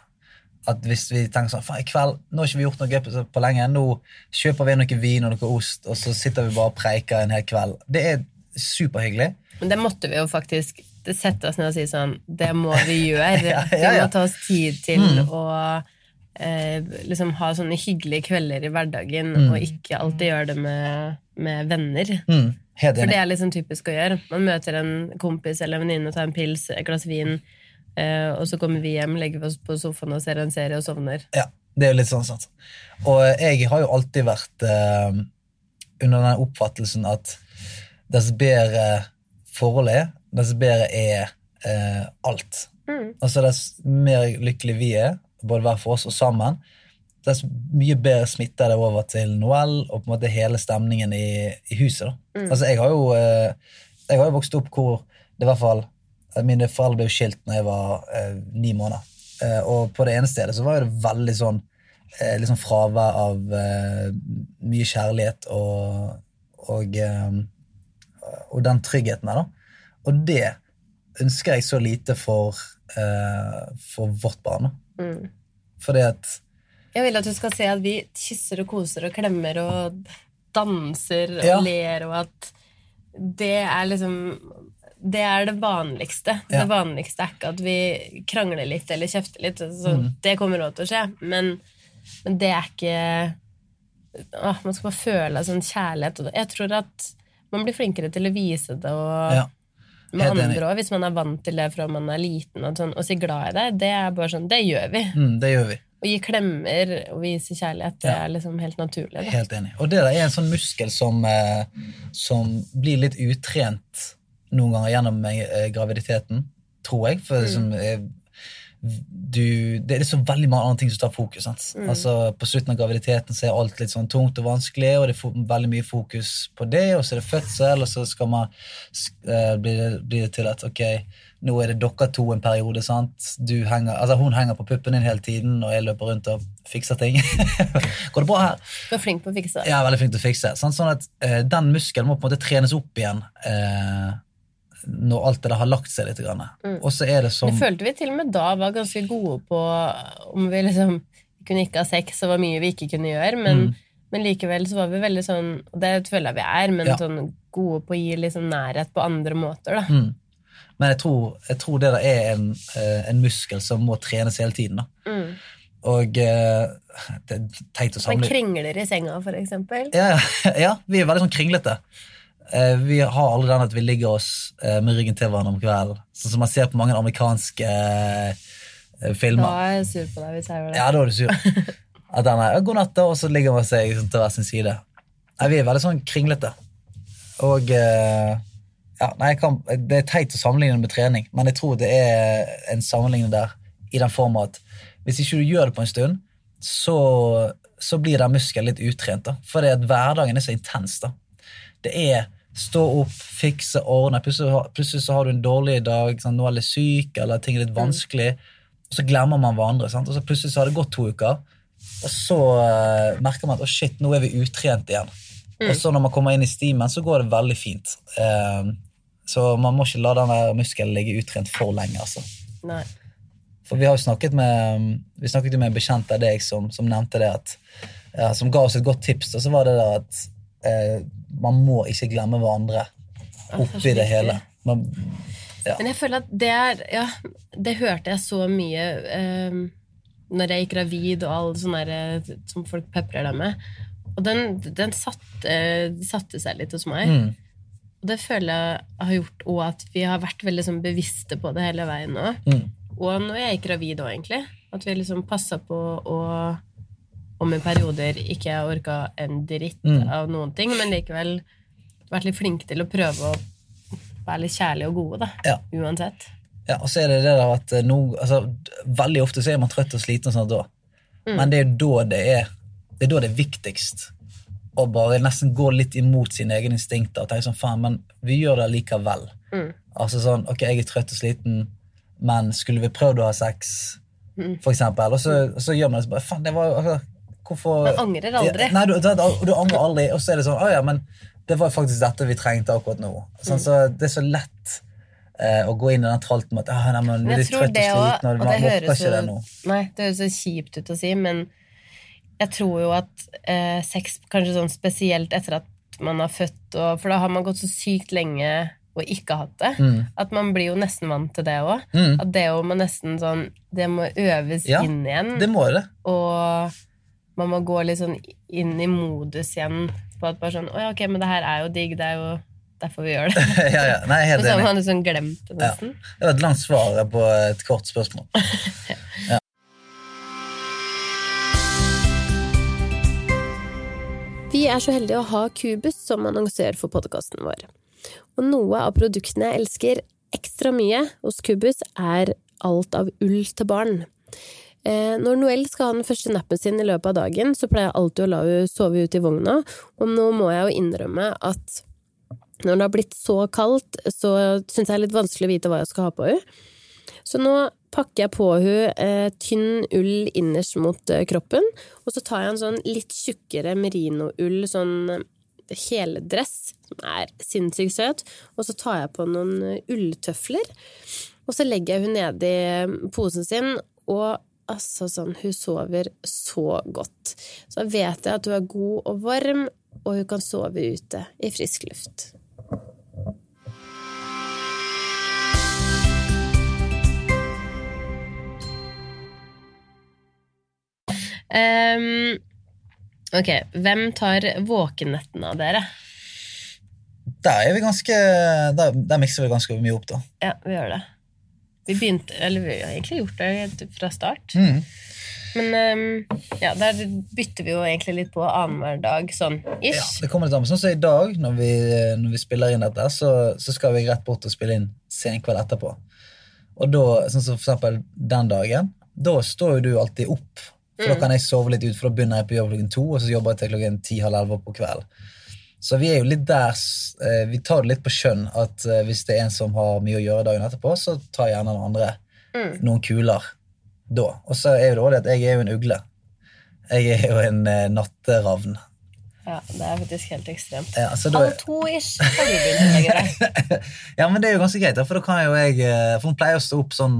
[SPEAKER 1] at hvis vi tenker sånn faen, i kveld, Nå har ikke vi gjort noe på lenge. Nå kjøper vi noe vin og noe ost, og så sitter vi bare og preiker en hel kveld. Det er, superhyggelig.
[SPEAKER 2] Men det måtte vi jo faktisk sette oss ned og si sånn Det må vi gjøre.
[SPEAKER 1] Ja, ja,
[SPEAKER 2] Vi må ta oss tid til
[SPEAKER 1] Mm.
[SPEAKER 2] å eh, liksom ha sånne hyggelige kvelder i hverdagen,
[SPEAKER 1] Mm.
[SPEAKER 2] og ikke alltid gjøre det med, med venner.
[SPEAKER 1] Mm,
[SPEAKER 2] For det er liksom typisk å gjøre. Man møter en kompis eller en venninne, tar en pils, et glass vin, eh, og så kommer vi hjem, legger oss på sofaen og ser en serie og sovner.
[SPEAKER 1] Ja, det er jo litt sånn, sant. Og jeg har jo alltid vært uh, under den oppfattelsen at dess bedre forholdet er, dess bedre er uh, alt.
[SPEAKER 2] Mm.
[SPEAKER 1] Altså dess mer lykkelig vi er, både hver for oss og sammen, dess mye bedre smitter det over til Noel og på en måte hele stemningen i, i huset. da.
[SPEAKER 2] Mm.
[SPEAKER 1] Altså jeg har jo eh, jeg har jo vokst opp hvor det i hvert fall eh, Mine foreldre ble skilt når jeg var eh, ni måneder. Eh, og på det ene stedet så var det veldig sånn eh, liksom fravær av eh, mye kjærlighet og, og, eh, og den tryggheten der, da. Og det ønsker jeg så lite for, eh, for vårt barn.
[SPEAKER 2] Mm.
[SPEAKER 1] Fordi at
[SPEAKER 2] Jeg vil at du skal se at vi kysser og koser og klemmer og danser og
[SPEAKER 1] Ja.
[SPEAKER 2] ler, og at det er liksom Det er det vanligste.
[SPEAKER 1] Ja.
[SPEAKER 2] Det vanligste er ikke at vi krangler litt eller kjefter litt. Så
[SPEAKER 1] Mm.
[SPEAKER 2] Det kommer òg til å skje, men, men det er ikke åh, Man skal bare føle sånn kjærlighet. Jeg tror at man blir flinkere til å vise det og
[SPEAKER 1] Ja,
[SPEAKER 2] med andre òg, hvis man er vant til det fra man er liten. Og sånn, og si glad i deg, det er bare sånn, det gjør vi.
[SPEAKER 1] mm, det gjør vi.
[SPEAKER 2] Å gi klemmer og vise kjærlighet, det
[SPEAKER 1] Ja.
[SPEAKER 2] er liksom helt naturlig. Da.
[SPEAKER 1] Helt enig. Og det der er en sånn muskel som, eh, som blir litt utrent noen ganger gjennom eh, graviditeten, tror jeg. For liksom, eh, du, det er så veldig mange andre ting som tar fokus. Sant? Altså, på slutten av graviditeten så er alt litt sånn tungt og vanskelig, og det er veldig mye fokus på det, og så er det fødsel, og så skal man, sk- eh, blir, det, til at ok, nå er det dere to en periode. sant? Du henger, altså Hun henger på puppen din hele tiden, og jeg løper rundt og fikser ting. Går det bra her?
[SPEAKER 2] Du er flink på å fikse
[SPEAKER 1] Ja, veldig flink til å fikse. Sant? Sånn at eh, Den muskelen må på en måte trenes opp igjen eh, når alt det der har lagt seg litt.
[SPEAKER 2] Mm.
[SPEAKER 1] Og så er det som
[SPEAKER 2] Det følte vi til og med da var ganske gode på om vi liksom kunne ikke ha sex, og var mye vi ikke kunne gjøre, men,
[SPEAKER 1] Mm.
[SPEAKER 2] men likevel så var vi veldig sånn Og det føler jeg vi er, men
[SPEAKER 1] Ja.
[SPEAKER 2] sånn gode på å gi liksom nærhet på andre måter, da.
[SPEAKER 1] mm. Men jeg tror, jeg tror det der er en, eh, en muskel som må trenes hele tiden. Da.
[SPEAKER 2] Mm.
[SPEAKER 1] Og eh, det er teit å
[SPEAKER 2] Man
[SPEAKER 1] samle
[SPEAKER 2] krengler i senga, for eksempel.
[SPEAKER 1] ja, ja, vi er veldig sånn kringlete. Eh, vi har aldri den at vi ligger oss eh, med ryggen til hverandre om kvelden. Sånn som man ser på mange amerikanske eh,
[SPEAKER 2] Da er jeg sur på deg hvis jeg gjør det.
[SPEAKER 1] Ja, da er du sur. At den er, God natt, og så ligger man seg sånn, til hver sin side. Nei, vi er veldig sånn kringlete. Og eh, ja, nei, kan, Det er teit å sammenligne med trening, men jeg tror det er en sammenligning der i den form at hvis ikke du gjør det på en stund, så, så blir den muskelen litt utrent. da. Det at hverdagen er så intens. da. Det er stå opp, fikse, ordne. Plutselig, plutselig så har du en dårlig dag, sånn, nå er syk, eller ting er litt vanskelig. Og så glemmer man hverandre. Sant? Og så plutselig så har det gått to uker, og så uh, merker man at oh, shit, nå er vi utrent igjen. Og så når man kommer inn i stimen, så går det veldig fint. Eh, så man må ikke la den muskelen ligge utrent for lenge. altså.
[SPEAKER 2] Nei.
[SPEAKER 1] For vi har jo snakket med Vi snakket jo med en bekjent av deg som, som nevnte det at ja, Som ga oss et godt tips. Og så var det der at eh, man må ikke glemme hverandre
[SPEAKER 2] er
[SPEAKER 1] oppi det hele. Man,
[SPEAKER 2] Men jeg føler at det er Ja, det hørte jeg så mye eh, når jeg gikk gravid og sånne der, eh, som folk peprer deg med. Og den, den satte, satte seg litt hos meg.
[SPEAKER 1] mm,
[SPEAKER 2] Og det føler jeg har gjort òg at vi har vært veldig sånn bevisste på det hele veien nå.
[SPEAKER 1] mm,
[SPEAKER 2] Og når jeg gikk gravid òg, egentlig. At vi liksom passa på å om i perioder ikke jeg orka en dritt
[SPEAKER 1] Mm.
[SPEAKER 2] av noen ting, men likevel vært litt flinke til å prøve å være litt kjærlige og gode, da.
[SPEAKER 1] Ja.
[SPEAKER 2] Uansett.
[SPEAKER 1] ja, og så er det det der at eh, no, altså, Veldig ofte så er man trøtt og sliten, og sånt da.
[SPEAKER 2] Mm.
[SPEAKER 1] men det er jo da det er Det er da det er viktigst å bare nesten gå litt imot sine egne instinkter og tenke sånn faen, men vi gjør det likevel.
[SPEAKER 2] Mm.
[SPEAKER 1] Altså sånn, ok, jeg er trøtt og sliten, men skulle vi prøvd å ha sex,
[SPEAKER 2] Mm.
[SPEAKER 1] for eksempel, og så, så gjør man det så bare, faen, det var jo altså, Hvorfor
[SPEAKER 2] Man angrer aldri.
[SPEAKER 1] Nei, du, du, du angrer aldri, og så er det sånn, å ja, men det var faktisk dette vi trengte akkurat nå. Sånn, så det er så lett eh, å gå inn i den tralten med at ah, nei, men,
[SPEAKER 2] Men
[SPEAKER 1] er litt trøtt og sliten, og
[SPEAKER 2] Og
[SPEAKER 1] man orker ikke det nå.
[SPEAKER 2] Nei, det høres så kjipt ut å si, men jeg tror jo at eh, sex, kanskje sånn spesielt etter at man har født, og, for da har man gått så sykt lenge og ikke hatt det.
[SPEAKER 1] Mm.
[SPEAKER 2] At man blir jo nesten vant til det òg.
[SPEAKER 1] Mm.
[SPEAKER 2] At det må nesten sånn Det må øves
[SPEAKER 1] Ja,
[SPEAKER 2] inn igjen.
[SPEAKER 1] Det må det.
[SPEAKER 2] Og man må gå litt sånn inn i modus igjen på at bare sånn Å ja, ok, men det her er jo digg, det er jo derfor vi gjør det.
[SPEAKER 1] ja, ja. Nei,
[SPEAKER 2] Og
[SPEAKER 1] helt
[SPEAKER 2] så har man liksom glemt det,
[SPEAKER 1] Ja.
[SPEAKER 2] nesten.
[SPEAKER 1] Det var et langt svar på et kort spørsmål.
[SPEAKER 2] Vi er så heldige å ha Kubus som annonsør for podkasten vår. Og noe av produktene jeg elsker ekstra mye hos Kubus, er alt av ull til barn. Eh, Når Noëlle skal ha den første nappen sin i løpet av dagen, så pleier jeg alltid å la henne sove ute i vogna, og nå må jeg jo innrømme at når det har blitt så kaldt, så syns jeg det er litt vanskelig å vite hva jeg skal ha på henne. Så nå pakker jeg på henne eh, tynn ull innerst mot eh, kroppen, og så tar jeg en sånn litt tjukkere merinoull, sånn heldress, som er sinnssykt søt, og så tar jeg på noen ulltøfler, og så legger jeg hun ned i eh, posen sin, og altså sånn, hun sover så godt. Så da vet jeg at hun er god og varm, og hun kan sove ute i frisk luft. Um, ok, hvem tar våkenettene av dere?
[SPEAKER 1] Der er vi ganske Der, der mikser vi ganske mye opp, da.
[SPEAKER 2] Ja, vi gjør det. Vi begynte, eller vi har egentlig gjort det fra start.
[SPEAKER 1] Mm.
[SPEAKER 2] Men um, ja, der bytter vi jo egentlig litt på annenhver dag, sånn
[SPEAKER 1] Ja, det kommer litt an på. Sånn som i dag, når vi, når vi spiller inn dette, så, så skal vi rett bort og spille inn senkveld etterpå. Og da, sånn som for eksempel den dagen, da står jo du alltid opp. For da kan jeg sove litt ut, for da begynner jeg på jobb klokken to, og så jobber jeg til klokken ti-halv elleve på kvelden. Så vi er jo litt der eh, Vi tar det litt på skjønn at eh, hvis det er en som har mye å gjøre dagen etterpå, så tar gjerne den andre
[SPEAKER 2] Mm.
[SPEAKER 1] noen kuler da. Og så er det også det at jeg er jo en ugle. Jeg er jo en eh, natteravn.
[SPEAKER 2] Ja, det er faktisk helt ekstremt.
[SPEAKER 1] Ja,
[SPEAKER 2] Halv to ish har du begynt å legge deg.
[SPEAKER 1] ja, men det er jo ganske greit, for da kan jo jeg For hun pleier å stå opp sånn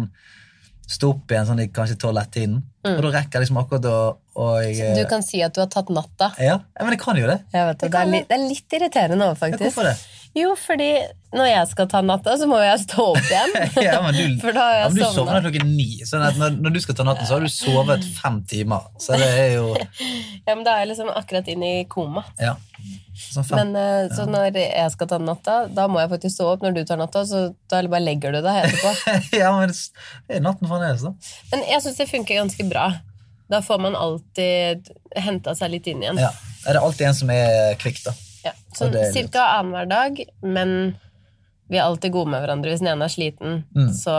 [SPEAKER 1] Stå opp igjen sånn i kanskje tolv-ett-tiden. Og da rekker jeg liksom akkurat å og,
[SPEAKER 2] Mm. Du kan si at du har tatt natta.
[SPEAKER 1] ja. ja, men jeg kan jo det.
[SPEAKER 2] Jeg vet det, det, er litt, det er litt irriterende nå,
[SPEAKER 1] Ja,
[SPEAKER 2] faktisk.
[SPEAKER 1] hvorfor det?
[SPEAKER 2] Jo, fordi når jeg skal ta natta, så må jeg stå opp igjen.
[SPEAKER 1] ja, men du,
[SPEAKER 2] For da har
[SPEAKER 1] ja, men du
[SPEAKER 2] sovna.
[SPEAKER 1] klokken ni. Så når, når du skal ta natten, så har du sovet fem timer. Så det er jo
[SPEAKER 2] Ja, men da er jeg liksom akkurat inn i koma.
[SPEAKER 1] Ja. Sånn.
[SPEAKER 2] Men uh, Så når jeg skal ta natta, da må jeg faktisk stå opp når du tar natta, så da bare legger du deg etterpå.
[SPEAKER 1] ja, men det er natten fremdeles, da.
[SPEAKER 2] Men jeg syns det funker ganske bra. Da får man alltid henta seg litt inn igjen.
[SPEAKER 1] Ja. Er det alltid en som er kvikk, da?
[SPEAKER 2] Ja, sånn
[SPEAKER 1] ca. er
[SPEAKER 2] annenhver dag, men vi er alltid gode med hverandre. Hvis den ene er sliten,
[SPEAKER 1] Mm.
[SPEAKER 2] så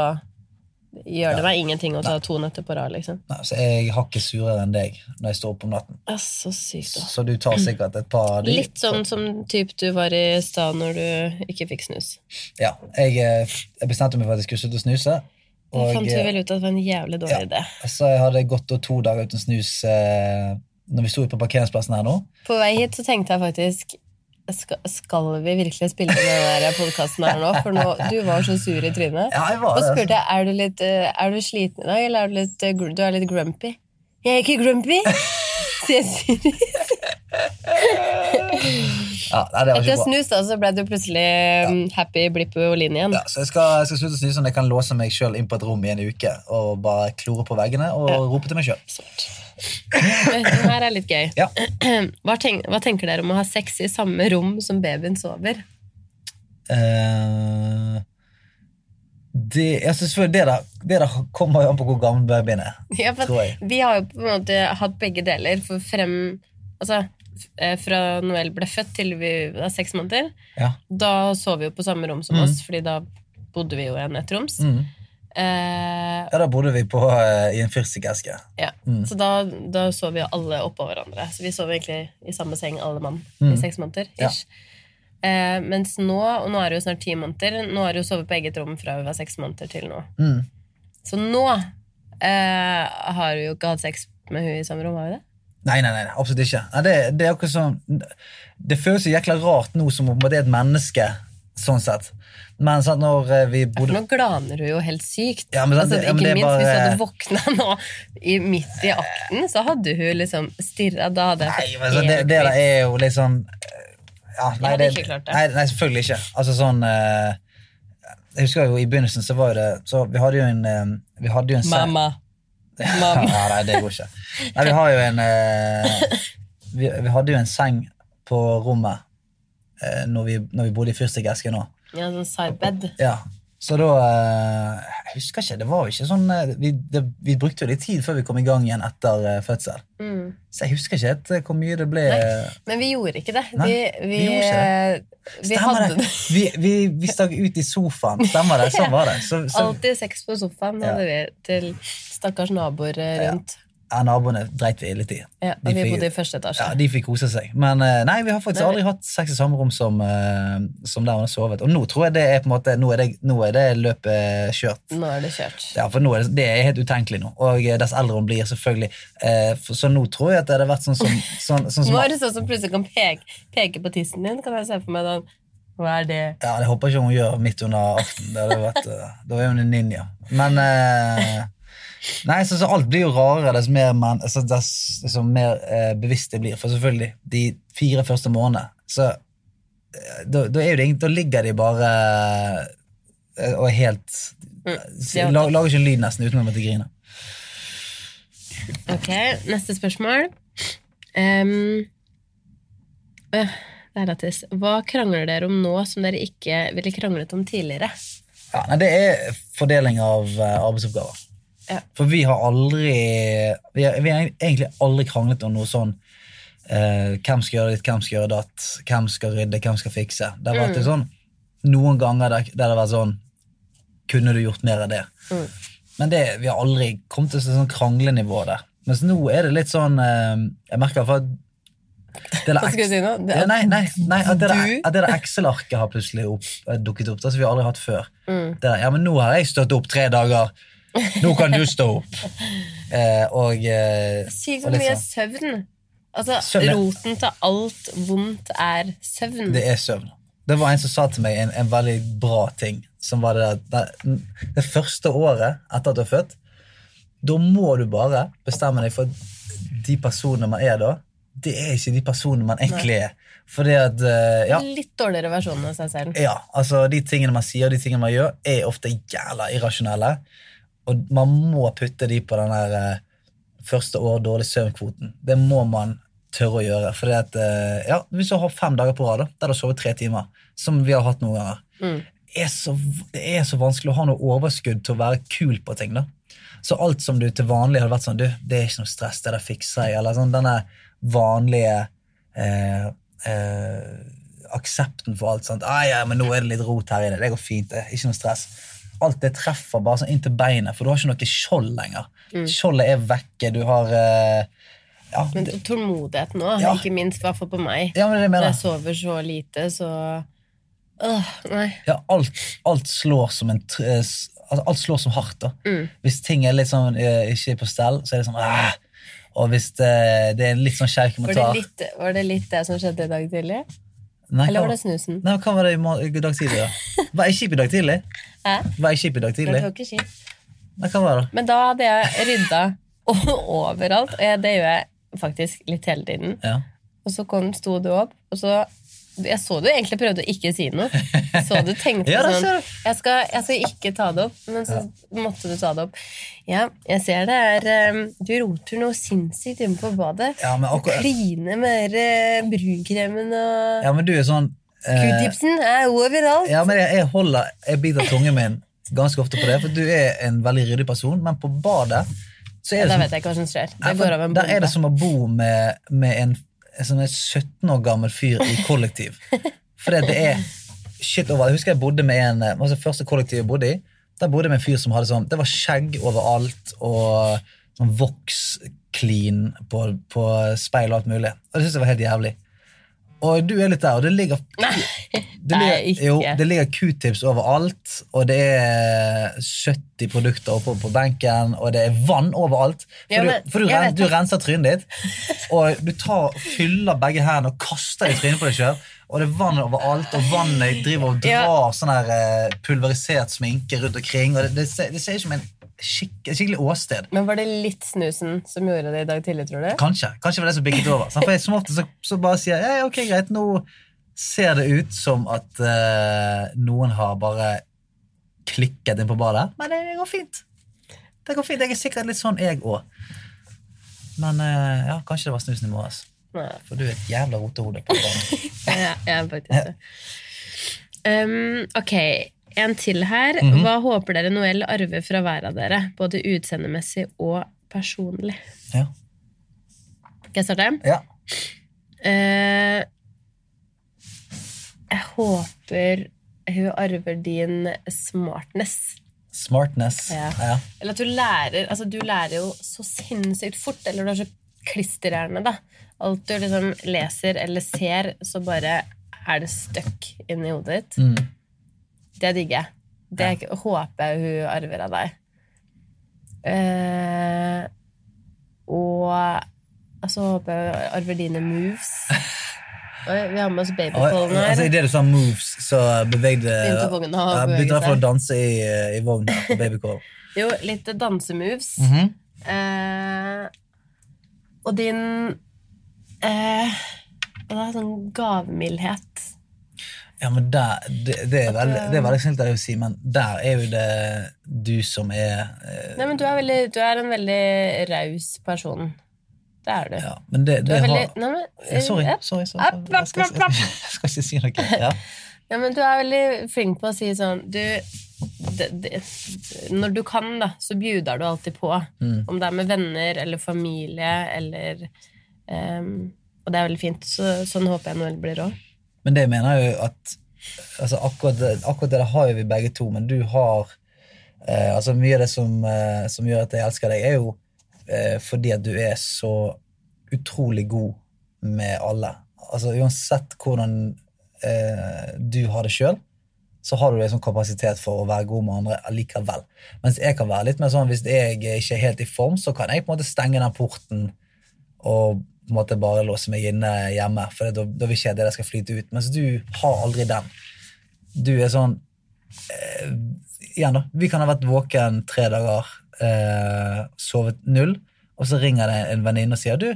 [SPEAKER 2] gjør det meg ingenting å ta to netter på rad, liksom.
[SPEAKER 1] Nei, så jeg har ikke surere enn deg når jeg står opp om natten.
[SPEAKER 2] Ja, så sykt, da.
[SPEAKER 1] Så du tar sikkert et par de.
[SPEAKER 2] Litt sånn som typ du var i stad når du ikke fikk snus.
[SPEAKER 1] Ja, jeg, eh, jeg bestemte meg for at jeg skulle slutte å snuse. Og, det
[SPEAKER 2] fant vi
[SPEAKER 1] eh,
[SPEAKER 2] vel ut at det var en jævlig dårlig
[SPEAKER 1] Ja.
[SPEAKER 2] idé.
[SPEAKER 1] så jeg hadde gått to dager uten snus eh, når vi sto på parkeringsplassen her nå.
[SPEAKER 2] På vei hit så tenkte jeg faktisk skal, vi virkelig spille denne podkasten her nå? For nå, du var så sur i trynet.
[SPEAKER 1] Ja, jeg var
[SPEAKER 2] Og spurte jeg er du litt eh, Er du sliten i dag, eller er du litt, eh, du er litt grumpy. Jeg er ikke grumpy! sier Siri.
[SPEAKER 1] Ja, nei,
[SPEAKER 2] Etter
[SPEAKER 1] å bra.
[SPEAKER 2] snus da, så ble du plutselig ja. happy blippo-lin igjen.
[SPEAKER 1] Ja, så jeg skal, jeg skal slutte å snuse sånn jeg kan låse meg sjøl inn på et rom i en uke og bare klore på veggene og rope til meg sjøl.
[SPEAKER 2] Her er litt gøy.
[SPEAKER 1] Ja.
[SPEAKER 2] Hva, tenk, hva tenker dere om å ha sex i samme rom som babyen sover?
[SPEAKER 1] Uh, det, jeg synes det, da, det da kommer jo an på hvor gammel babyen er.
[SPEAKER 2] Ja. Vi har jo på en måte hatt begge deler. For frem Altså, fra Noel ble født til vi var seks måneder,
[SPEAKER 1] Ja.
[SPEAKER 2] da sov vi jo på samme rom som
[SPEAKER 1] Mm.
[SPEAKER 2] oss, fordi da bodde vi jo i en ettroms.
[SPEAKER 1] Mm.
[SPEAKER 2] Eh,
[SPEAKER 1] ja, da bodde vi på, eh, i en fyrstikkeske.
[SPEAKER 2] ja.
[SPEAKER 1] Mm.
[SPEAKER 2] Så da, da sov vi alle oppå hverandre. Så vi sov egentlig i samme seng, alle mann,
[SPEAKER 1] Mm.
[SPEAKER 2] i seks måneder.
[SPEAKER 1] Ja.
[SPEAKER 2] Eh, mens nå, og nå er det jo snart ti måneder, nå har vi jo sovet på eget rom fra vi var seks måneder til nå.
[SPEAKER 1] Mm.
[SPEAKER 2] Så nå eh, har vi jo ikke hatt sex med hun i samme rom, har vi det?
[SPEAKER 1] Nei, nei, nei, absolutt ikke. Nei, det, det er akkurat sånn Det føles jo jækla rart nå som om det er et menneske, sånn sett. Men sånn, når eh, vi bodde
[SPEAKER 2] nå glaner du jo helt sykt.
[SPEAKER 1] Ja, men
[SPEAKER 2] altså,
[SPEAKER 1] det-
[SPEAKER 2] ikke minst hvis du hadde våkna nå i, midt i akten, så hadde hun liksom stirra. Da hadde jeg
[SPEAKER 1] Nei, men så det, der er jo liksom ja, nei, Jeg
[SPEAKER 2] hadde
[SPEAKER 1] det,
[SPEAKER 2] ikke klart det.
[SPEAKER 1] Nei, nei, selvfølgelig ikke. Altså sånn Uh, Jeg husker jo i begynnelsen så var jo det Så vi hadde jo en eh, Vi hadde jo en
[SPEAKER 2] Mamma.
[SPEAKER 1] Ja, nei, det går ikke. Nei, vi har jo en eh, vi, vi hadde jo en seng på rommet eh, når, vi, når vi bodde i fyrstikkeske nå.
[SPEAKER 2] Ja, sånn sidebed.
[SPEAKER 1] Ja. Så da eh, Jeg husker ikke, det var jo ikke sånn eh, Vi, det, vi brukte jo litt tid før vi kom i gang igjen etter eh, fødsel.
[SPEAKER 2] Mm.
[SPEAKER 1] Så jeg husker ikke helt hvor mye det ble.
[SPEAKER 2] Nei. Men vi gjorde ikke det.
[SPEAKER 1] Nei,
[SPEAKER 2] vi, vi,
[SPEAKER 1] vi gjorde
[SPEAKER 2] det. vi hadde
[SPEAKER 1] det? Vi, vi, stakk ut i sofaen. Stemmer det? Sånn var det. Så, så,
[SPEAKER 2] alltid sex på sofaen
[SPEAKER 1] Ja.
[SPEAKER 2] hadde vi til stakkars naboer rundt.
[SPEAKER 1] Ja. Ja, naboene dreit vi litt i.
[SPEAKER 2] Ja,
[SPEAKER 1] De
[SPEAKER 2] og vi
[SPEAKER 1] fikk-
[SPEAKER 2] bodde i første etasje.
[SPEAKER 1] Ja, De fikk kose seg. Men eh, nei, vi har faktisk aldri hatt sex i samme rom som, eh, som der hun har sovet. Og nå tror jeg det er på en måte Nå er det, nå er det løpet kjørt.
[SPEAKER 2] Nå er det kjørt.
[SPEAKER 1] Ja, for nå er det, det er helt utenkelig nå. Og eh, dess eldre hun blir, selvfølgelig. Så nå tror jeg at det hadde vært sånn som, sånn, sånn som
[SPEAKER 2] Nå er det sånn som plutselig kan peke, peke på tissen din. Kan jeg se for meg den Hva er det?
[SPEAKER 1] Ja, Det håper jeg ikke hun gjør midt under aften. Det vært, da er hun en ninja. Men eh, Nei, så, så alt blir jo rarere dess mer, man, altså, dess, liksom, mer eh, bevisst det blir. For selvfølgelig, de fire første månedene, så eh, da, da, er jo det, da ligger de bare eh, og er helt
[SPEAKER 2] Mm,
[SPEAKER 1] la, Lager ikke en lyd nesten uten å måtte grine.
[SPEAKER 2] Ok, neste spørsmål. Um, øh, det er lættis. Hva krangler dere om nå som dere ikke ville kranglet om tidligere?
[SPEAKER 1] Ja, nei, Det er fordeling av eh, arbeidsoppgaver.
[SPEAKER 2] Ja.
[SPEAKER 1] For vi har aldri Vi har, vi har egentlig aldri kranglet om noe sånn eh, Hvem skal gjøre ditt, hvem skal gjøre datt, hvem skal rydde, hvem skal fikse. Det har vært
[SPEAKER 2] Mm.
[SPEAKER 1] sånn noen ganger der, der det har vært sånn Kunne du gjort mer av det?
[SPEAKER 2] Mm.
[SPEAKER 1] Men det, vi har aldri kommet til et sånn kranglenivå der. Mens nå er det litt sånn eh, Jeg merker at det
[SPEAKER 2] Hva skal jeg si nå? Det-
[SPEAKER 1] ja, nei, nei, nei, at det der, at det der Excel-arket har plutselig opp, eh, dukket opp. Det har vi aldri hatt før.
[SPEAKER 2] Mm.
[SPEAKER 1] Der, ja, men nå har jeg stått opp tre dager. Nå kan du stå opp. Eh, og eh,
[SPEAKER 2] Sykt
[SPEAKER 1] hvor
[SPEAKER 2] mye søvn. Altså,
[SPEAKER 1] Søvn,
[SPEAKER 2] roten til alt vondt er søvn.
[SPEAKER 1] Det er søvn. Det var en som sa til meg en, en veldig bra ting. Som var det, at det, det første året etter at du er født, da må du bare bestemme deg for de personene man er da, det er ikke de personene man egentlig er. Fordi at eh, ja,
[SPEAKER 2] Litt dårligere versjon av seg selv.
[SPEAKER 1] Ja, altså De tingene man sier og de tingene man gjør, er ofte jævla irrasjonelle. Og man må putte de på den der eh, første år dårlig søvn-kvoten. Det må man tørre å gjøre. Fordi at, eh, ja, Hvis du har fem dager på rad der du har sovet tre timer, som vi har hatt noen ganger,
[SPEAKER 2] Mm.
[SPEAKER 1] er så, det er så vanskelig å ha noe overskudd til å være kul på ting. da. Så alt som du til vanlig hadde vært sånn du, Det er ikke noe stress, det der fikser jeg. Eller sånn denne vanlige eh, eh, aksepten for alt. sånt, ah, ja, men nå er det litt rot her inne, det går fint, det er ikke noe stress. Alt det treffer bare sånn inn til beinet, for du har ikke noe skjold lenger. Skjoldet er vekke, du har uh, ja,
[SPEAKER 2] Men tålmodigheten nå,
[SPEAKER 1] Ja.
[SPEAKER 2] ikke minst i hvert fall på meg.
[SPEAKER 1] ja, det det
[SPEAKER 2] Når jeg sover så lite, så Åh, nei.
[SPEAKER 1] Ja, alt, alt slår som en eh, altså, Alt slår som hardt. da.
[SPEAKER 2] Mm.
[SPEAKER 1] Hvis ting er litt sånn eh, ikke på stell, så er det sånn ah! Og hvis det, det er litt sånn
[SPEAKER 2] Var det,
[SPEAKER 1] kommentar
[SPEAKER 2] litt, var det litt det som skjedde i dag tidlig?
[SPEAKER 1] Nei,
[SPEAKER 2] Eller var det snusen?
[SPEAKER 1] nei, hva var det i dag tidlig? da? Var jeg kjip i dag tidlig?
[SPEAKER 2] Hæ?
[SPEAKER 1] Var jeg kjip i dag tidlig?
[SPEAKER 2] var ikke skitt.
[SPEAKER 1] Nei, hva var det?
[SPEAKER 2] Men da hadde jeg rydda overalt, og jeg, det gjør jeg faktisk litt hele tiden.
[SPEAKER 1] Ja.
[SPEAKER 2] Og så kom, sto du opp, og så Jeg så du egentlig prøvde å ikke si noe. Så du tenkte
[SPEAKER 1] Ja,
[SPEAKER 2] sånn jeg skal, jeg skal ikke ta det opp, men så måtte du ta det opp. Ja, jeg ser det er um, Du roter noe sinnssykt inne på badet.
[SPEAKER 1] Ja, men akkurat
[SPEAKER 2] Kline med uh, brunkremen og
[SPEAKER 1] Ja, men du er sånn uh...
[SPEAKER 2] Q-tipsen er overalt.
[SPEAKER 1] Ja, men jeg, jeg holder Jeg biter tungen min ganske ofte på det, for du er en veldig ryddig person, men på badet så er det
[SPEAKER 2] Da
[SPEAKER 1] som
[SPEAKER 2] vet jeg ikke hva som skjer. Det
[SPEAKER 1] for
[SPEAKER 2] av en
[SPEAKER 1] Der er det som å bo med, med en som en 17 år gammel fyr i kollektiv. For det er shit over. Jeg husker jeg bodde med en eh, altså første kollektiv jeg bodde i. Der bodde jeg med en fyr som hadde sånn Det var skjegg overalt og sånn voks-clean på, på speil og alt mulig. Og det syntes jeg var helt jævlig. Og du er litt der, og det ligger
[SPEAKER 2] Nei,
[SPEAKER 1] det ligger,
[SPEAKER 2] ikke.
[SPEAKER 1] Jo, det ligger q-tips overalt, og det er 70 produkter oppe på benken, og det er vann overalt. For,
[SPEAKER 2] Ja, men-
[SPEAKER 1] du, for du, ren, du renser trynet ditt, og du tar, fyller begge hendene og kaster i trynet på deg sjøl. Og det er vann overalt, og vannet driver og
[SPEAKER 2] Ja.
[SPEAKER 1] drar sånn her eh, pulverisert sminke rundt omkring. og Det, det, ser, det ser ikke som en skikk, skikkelig åsted.
[SPEAKER 2] Men var det litt snusen som gjorde det i dag tidlig, tror du?
[SPEAKER 1] Kanskje kanskje det var det som bikket over. For jeg, som ofte så, så bare sier jeg ja, ok, greit, nå, ser det ut som at uh, noen har bare klikket inn på badet. Men det går fint. Det går fint. Jeg er sikkert litt sånn, jeg òg. Men uh, ja, kanskje det var snusen i morges. For du er et jævla rotehode.
[SPEAKER 2] ja, jeg er faktisk det. Um, ok, en til her.
[SPEAKER 1] Mhm.
[SPEAKER 2] Hva håper dere Noel arver fra hver av dere? Både utseendemessig og personlig.
[SPEAKER 1] Ja.
[SPEAKER 2] Skal jeg starte?
[SPEAKER 1] ja.
[SPEAKER 2] Uh, jeg håper hun arver din smartness.
[SPEAKER 1] Smartness.
[SPEAKER 2] Ja.
[SPEAKER 1] Ja.
[SPEAKER 2] Eller at du lærer Altså, du lærer jo så sinnssykt fort, eller du har så klisterhjerne, da. Alt du liksom leser eller ser, så bare er det stuck inni hodet ditt.
[SPEAKER 1] Mm.
[SPEAKER 2] Det digger jeg. Det håper jeg hun arver av deg. Eh, og så håper jeg hun arver dine moves. Vi har med oss
[SPEAKER 1] Og,
[SPEAKER 2] her.
[SPEAKER 1] altså, Idet du sa moves, så bevegde
[SPEAKER 2] Begynte å
[SPEAKER 1] begynte å danse i, i vogna på babycall.
[SPEAKER 2] Jo, litt dansemoves.
[SPEAKER 1] Mhm.
[SPEAKER 2] Eh, og din eh, Det er sånn gavmildhet.
[SPEAKER 1] Ja, men der, det, det, er veldig, det er veldig snilt av deg å si, men der er jo det du som er eh,
[SPEAKER 2] Nei, men du er, veldig, du er en veldig raus person. Det er du.
[SPEAKER 1] ja, Men det,
[SPEAKER 2] Du
[SPEAKER 1] det
[SPEAKER 2] er veldig
[SPEAKER 1] har
[SPEAKER 2] Nei, men,
[SPEAKER 1] ja, sorry,
[SPEAKER 2] eh,
[SPEAKER 1] sorry, sorry,
[SPEAKER 2] App,
[SPEAKER 1] sorry. Jeg, skal,
[SPEAKER 2] app, app,
[SPEAKER 1] jeg, jeg skal ikke si noe. Ja.
[SPEAKER 2] Ja, men du er veldig flink på å si sånn Du det, det, Når du kan, da, så bjuder du alltid på.
[SPEAKER 1] Mm.
[SPEAKER 2] Om det er med venner eller familie eller um, Og det er veldig fint. Så, sånn håper jeg Noel blir òg.
[SPEAKER 1] Men det mener jeg jo at altså akkurat, akkurat det har jo vi begge to, men du har eh, altså Mye av det som, eh, som gjør at jeg elsker deg, er jo eh, fordi at du er så utrolig god med alle. Altså Uansett hvordan eh, du har det sjøl, så har du liksom kapasitet for å være god med andre allikevel. Mens jeg kan være litt mer sånn hvis jeg ikke er helt i form, så kan jeg på en måte stenge den porten og på en måte bare låse meg inne hjemme, for da, da vil ikke jeg det der skal flyte ut. Mens du har aldri den. Du er sånn eh, Igjen, da. Vi kan ha vært våken tre dager, eh, sovet null, og så ringer det en venninne og sier du,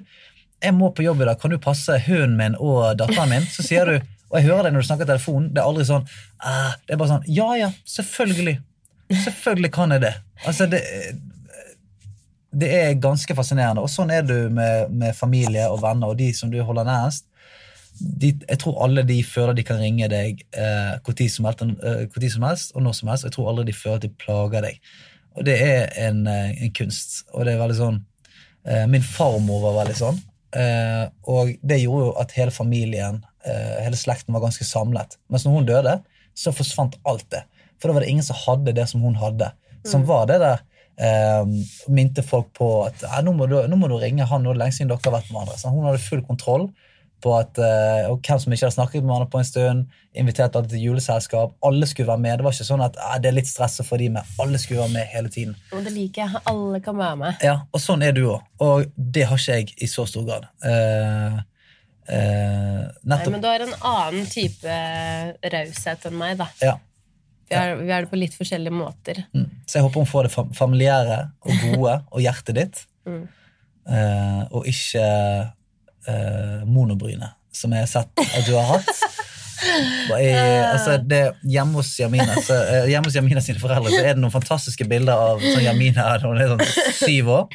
[SPEAKER 1] jeg må på jobb i dag, kan du passe hunden min og datteren min? Så sier du, og jeg hører deg når du snakker i telefonen, det er aldri sånn ah, Det er bare sånn Ja, ja, selvfølgelig. Selvfølgelig kan jeg det. Altså, det det er ganske fascinerende. Og sånn er du med, med familie og venner og de som du holder nærmest. De, jeg tror alle de føler de kan ringe deg eh, tid som, eh, som helst og når som helst. Og jeg tror aldri de føler at de plager deg. Og det er en, eh, en kunst. Og det er veldig sånn eh, Min farmor var veldig sånn. Eh, og det gjorde jo at hele familien, eh, hele slekten, var ganske samlet. Mens når hun døde, så forsvant alt det. For da var det ingen som hadde det som hun hadde. Som var det der eh, minte folk på at "Ja, nå, må du, nå må du ringe han, nå er det lenge siden dere har vært med hverandre. Så hun hadde full kontroll på at uh, og hvem som ikke hadde snakket med hverandre på en stund, inviterte alle til juleselskap. Alle skulle være med. Det var ikke sånn at uh, det er litt stress få de med. Alle skulle være med hele tiden.
[SPEAKER 2] Og det liker jeg. Alle kan være med.
[SPEAKER 1] Ja, Og sånn er du òg. Og det har ikke jeg i så stor grad. Uh,
[SPEAKER 2] Nei, men du har en annen type raushet enn meg, da.
[SPEAKER 1] Ja.
[SPEAKER 2] Vi er, vi er det på litt forskjellige måter.
[SPEAKER 1] Mm. Så jeg håper hun får det familiære og gode og hjertet ditt,
[SPEAKER 2] Mm.
[SPEAKER 1] uh, og ikke uh, monobrynet, som jeg har sett at du har hatt. I, altså det, hjemme, hos Jamina, så, eh, hjemme hos Jamina sine foreldre så er det noen fantastiske bilder av sånn Jamina da hun er sånn syv år.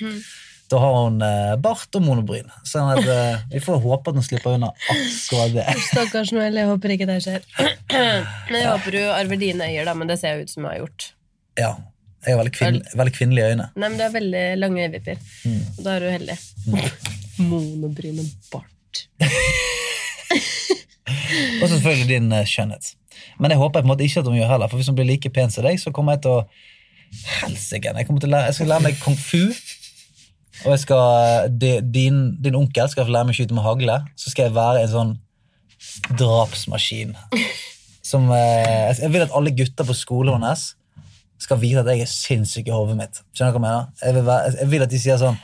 [SPEAKER 1] Da har hun eh, bart og monobryn. Sånn eh, vi får håpe at hun slipper unna akkurat det.
[SPEAKER 2] Stakkars Noel, jeg håper ikke det skjer. Men jeg håper du arver dine øyer, da, men det ser jo ut som jeg har gjort.
[SPEAKER 1] Ja. Jeg har veldig, kvinn, veldig kvinnelige øyne.
[SPEAKER 2] Nei, men du har veldig lange øyevipper.
[SPEAKER 1] Mm.
[SPEAKER 2] Og da er du heldig. Monobryn og bart.
[SPEAKER 1] Og selvfølgelig din eh, skjønnhet. Men jeg håper på en måte ikke at hun gjør heller, for hvis hun blir like pen som deg, så kommer jeg til å Helsike! Jeg, jeg skal lære meg kung fu. Og jeg skal, eh, din, din onkel skal få lære meg å skyte med hagle. Så skal jeg være en sånn drapsmaskin. Som, eh, jeg vil at alle gutter på skolen hennes skal vite at jeg er sinnssyk i hodet mitt. Skjønner du hva jeg mener? Jeg vil, være, jeg vil at de sier sånn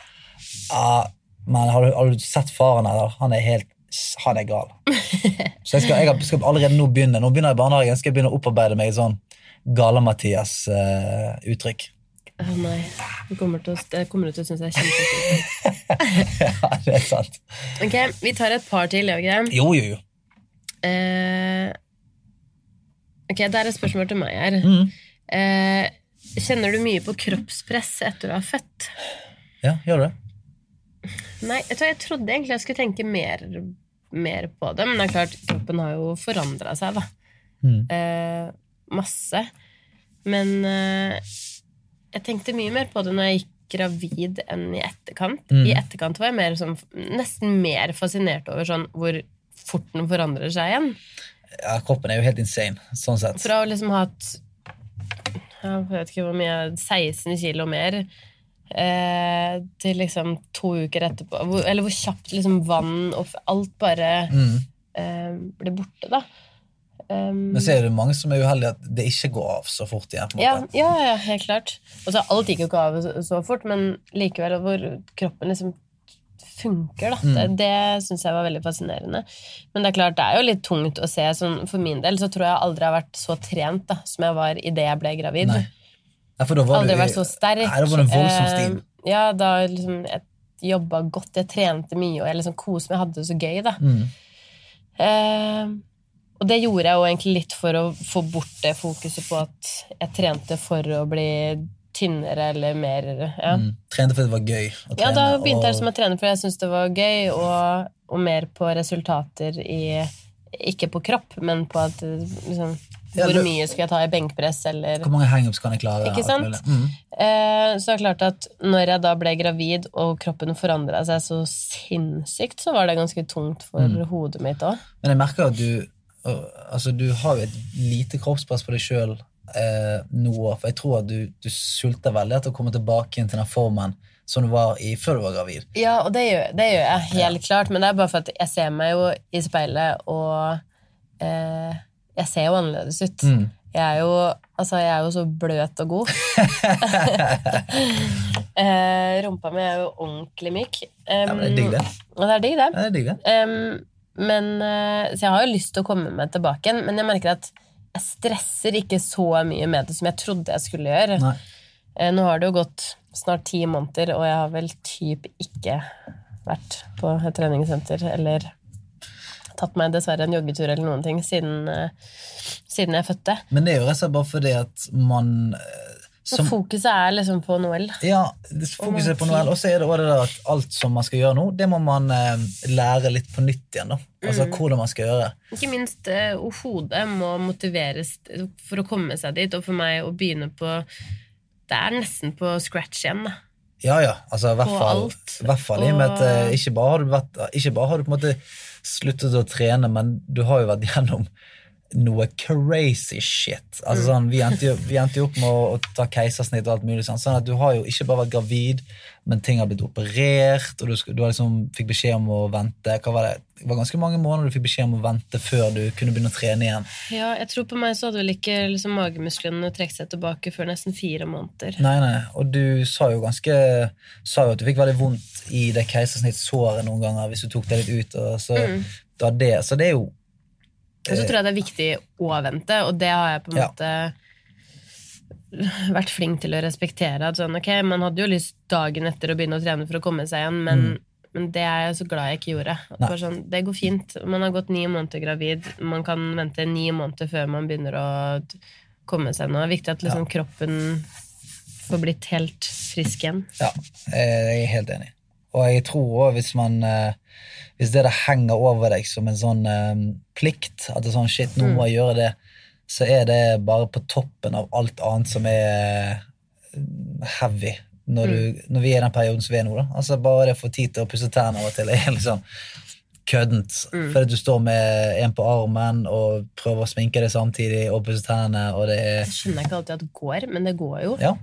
[SPEAKER 1] ah, men har du, har du sett faren her? Han er helt Han er gal. Så jeg skal, jeg skal allerede nå begynne Nå begynner jeg i barnehagen, skal jeg begynne å opparbeide meg et sånn Gale-Mathias-uttrykk.
[SPEAKER 2] Å nei. Jeg kommer til å, det kommer til å synes er kjempefint.
[SPEAKER 1] ja, det er sant.
[SPEAKER 2] Ok, vi tar et par til, det?
[SPEAKER 1] Jo, jo, jo.
[SPEAKER 2] Uh, ok, det er et spørsmål til meg her.
[SPEAKER 1] Mm.
[SPEAKER 2] Uh, kjenner du mye på kroppspress etter å ha født?
[SPEAKER 1] Ja, gjør du det?
[SPEAKER 2] Nei, jeg, tror jeg trodde egentlig jeg skulle tenke mer, mer på det, men det er klart, kroppen har jo forandra seg, da.
[SPEAKER 1] Mm.
[SPEAKER 2] Uh, masse. Men jeg tenkte mye mer på det når jeg gikk gravid enn i etterkant.
[SPEAKER 1] Mm.
[SPEAKER 2] I etterkant var jeg mer sånn, nesten mer fascinert over sånn hvor fort den forandrer seg igjen.
[SPEAKER 1] Ja, kroppen er jo helt insane, sånn sett.
[SPEAKER 2] Fra å liksom ha hatt jeg vet ikke hvor mye 16 kilo mer eh, til liksom to uker etterpå. Hvor, eller hvor kjapt liksom vann og alt bare
[SPEAKER 1] Mm.
[SPEAKER 2] eh, blir borte, da. Um,
[SPEAKER 1] Men så er det mange som er uheldige at det ikke går av så fort igjen.
[SPEAKER 2] ja, ja, ja, helt klart. Og så alt gikk jo ikke av så, så fort, men likevel hvor kroppen liksom funker, da.
[SPEAKER 1] Mm.
[SPEAKER 2] Det, det syns jeg var veldig fascinerende. Men det er klart, det er jo litt tungt å se. Sånn, for min del så tror jeg aldri jeg har vært så trent da, som jeg var idet jeg ble gravid.
[SPEAKER 1] Nei. Ja,
[SPEAKER 2] aldri
[SPEAKER 1] du,
[SPEAKER 2] vært så sterk.
[SPEAKER 1] Nei, det var en voldsom
[SPEAKER 2] Eh,
[SPEAKER 1] stil.
[SPEAKER 2] ja, da liksom Jeg jobba godt, jeg trente mye, og jeg liksom koste meg, jeg hadde det så gøy, da.
[SPEAKER 1] Mm.
[SPEAKER 2] Eh, og det gjorde jeg jo egentlig litt for å få bort det fokuset på at jeg trente for å bli tynnere eller mer ja.
[SPEAKER 1] Mm. Trente fordi det var gøy å trene.
[SPEAKER 2] ja, da begynte jeg
[SPEAKER 1] og-
[SPEAKER 2] som å trene fordi jeg syntes det var gøy, og, og mer på resultater i Ikke på kropp, men på at liksom,
[SPEAKER 1] Ja,
[SPEAKER 2] Hvor mye skal jeg ta i benkpress, eller
[SPEAKER 1] Hvor mange hangups kan jeg klare?
[SPEAKER 2] Ikke sant?
[SPEAKER 1] Mm.
[SPEAKER 2] Eh, så det er klart at når jeg da ble gravid, og kroppen forandra seg så sinnssykt, så var det ganske tungt for
[SPEAKER 1] Mm.
[SPEAKER 2] hodet mitt òg.
[SPEAKER 1] Men jeg merker at du Altså, du har jo et lite kroppspress på deg sjøl eh, nå, for jeg tror at du, du sulter veldig etter å komme tilbake inn til den formen som du var i før du var gravid.
[SPEAKER 2] Ja, og det gjør, det gjør jeg helt klart, men det er bare for at jeg ser meg jo i speilet, og eh, jeg ser jo annerledes ut.
[SPEAKER 1] Mm.
[SPEAKER 2] Jeg er jo, altså, jeg er jo så bløt og god. eh, rumpa mi er jo ordentlig myk.
[SPEAKER 1] Ja, men det er digg, det. Ja, det er digg, det.
[SPEAKER 2] Ja, men, eh, så jeg har jo lyst til å komme meg tilbake igjen, men jeg merker at jeg stresser ikke så mye med det som jeg trodde jeg skulle gjøre.
[SPEAKER 1] Nei.
[SPEAKER 2] Eh, Nå har det jo gått snart ti måneder, og jeg har vel typ ikke vært på et treningssenter eller tatt meg dessverre en joggetur eller noen ting siden, eh, siden jeg fødte.
[SPEAKER 1] Men det er jo rett og slett bare fordi at man eh,
[SPEAKER 2] Så fokuset er liksom på Noel.
[SPEAKER 1] Ja, fokuset er på Noel. og så er det også det der at alt som man skal gjøre nå, det må man eh, lære litt på nytt igjen. da. Altså
[SPEAKER 2] Mm.
[SPEAKER 1] hvordan man skal gjøre.
[SPEAKER 2] Ikke minst eh, hodet må motiveres for å komme seg dit, og for meg å begynne på Det er nesten på scratch igjen, da.
[SPEAKER 1] Ja, ja. altså i hvert fall, i hvert fall i og med at eh, ikke bare har du vært Ikke bare har du på en måte sluttet å trene, men du har jo vært gjennom noe crazy shit. Altså
[SPEAKER 2] Mm.
[SPEAKER 1] sånn, Vi endte jo, vi endte jo opp med å, å ta keisersnitt og alt mulig sånn. sånn at du har jo ikke bare vært gravid, men ting har blitt operert, og du, du har liksom fikk beskjed om å vente. Hva var det? Det var ganske mange måneder du fikk beskjed om å vente før du kunne begynne å trene igjen.
[SPEAKER 2] Ja, jeg tror på meg så hadde vel ikke liksom, magemusklene trukket seg tilbake før nesten fire måneder.
[SPEAKER 1] Nei, nei, og du sa jo ganske Sa jo at du fikk veldig vondt i det keisersnittsåret noen ganger hvis du tok det litt ut. Og så,
[SPEAKER 2] Mm.
[SPEAKER 1] det, så det er jo
[SPEAKER 2] Og så tror jeg det er viktig å vente, og det har jeg på en
[SPEAKER 1] Ja.
[SPEAKER 2] måte vært flink til å respektere. At sånn, ok, Man hadde jo lyst dagen etter å begynne å trene for å komme seg igjen, men, men det er jeg så glad jeg ikke gjorde. Sånn, det går fint. Man har gått ni måneder gravid. Man kan vente ni måneder før man begynner å komme seg nå. Det er viktig at liksom, kroppen får blitt helt frisk igjen.
[SPEAKER 1] Ja, jeg er helt enig. Og jeg tror òg hvis man eh, Hvis det der henger over deg som en sånn eh, plikt, at det er sånn shit, nå må jeg gjøre det, så er det bare på toppen av alt annet som er eh, heavy. Når, du, når vi er i den perioden som vi er nå, da. Altså Bare det å få tid til å pusse tærne av og til er litt sånn Mm. Fordi du står med en på armen og prøver å sminke det samtidig og pusse tærne, og det er
[SPEAKER 2] Jeg skjønner ikke alltid at det går, men det går jo.
[SPEAKER 1] Ja.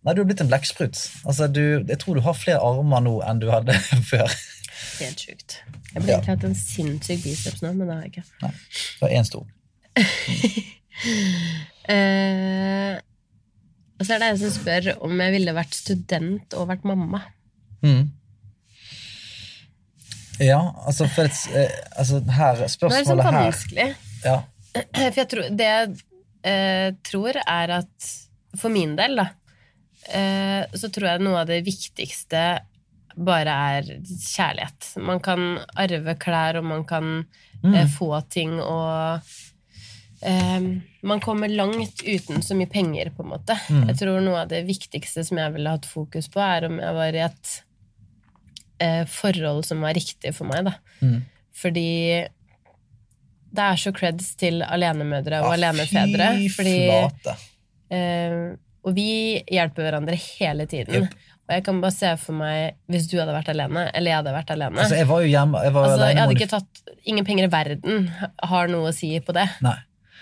[SPEAKER 1] Nei, du har blitt en blekksprut. Altså, du, jeg tror du har flere armer nå enn du hadde før.
[SPEAKER 2] Helt sjukt. Jeg burde egentlig hatt en sinnssyk biceps nå, men det har jeg ikke.
[SPEAKER 1] Nei, du har én stor.
[SPEAKER 2] Eh, og så er det en som spør om jeg ville vært student og vært mamma.
[SPEAKER 1] Mm. Ja, altså, for et, eh, altså her,
[SPEAKER 2] Det er sånn
[SPEAKER 1] spørsmålet
[SPEAKER 2] vanskelig.
[SPEAKER 1] ja.
[SPEAKER 2] For jeg tror, det jeg eh, tror, er at for min del, da, så tror jeg noe av det viktigste bare er kjærlighet. Man kan arve klær, og man kan
[SPEAKER 1] Mm.
[SPEAKER 2] eh, få ting og eh, Man kommer langt uten så mye penger, på en måte.
[SPEAKER 1] Mm.
[SPEAKER 2] Jeg tror noe av det viktigste som jeg ville hatt fokus på, er om jeg var i et eh, forhold som var riktig for meg, da.
[SPEAKER 1] Mm.
[SPEAKER 2] Fordi det er så creds til alenemødre og
[SPEAKER 1] Ah,
[SPEAKER 2] alenefedre. Fordi
[SPEAKER 1] flate.
[SPEAKER 2] Og vi hjelper hverandre hele tiden.
[SPEAKER 1] Yep.
[SPEAKER 2] Og jeg kan bare se for meg hvis du hadde vært alene, eller jeg hadde vært alene.
[SPEAKER 1] Altså, jeg var jo hjemme jeg var
[SPEAKER 2] Altså, jeg hadde ikke tatt Ingen penger i verden har noe å si på det.
[SPEAKER 1] Nei.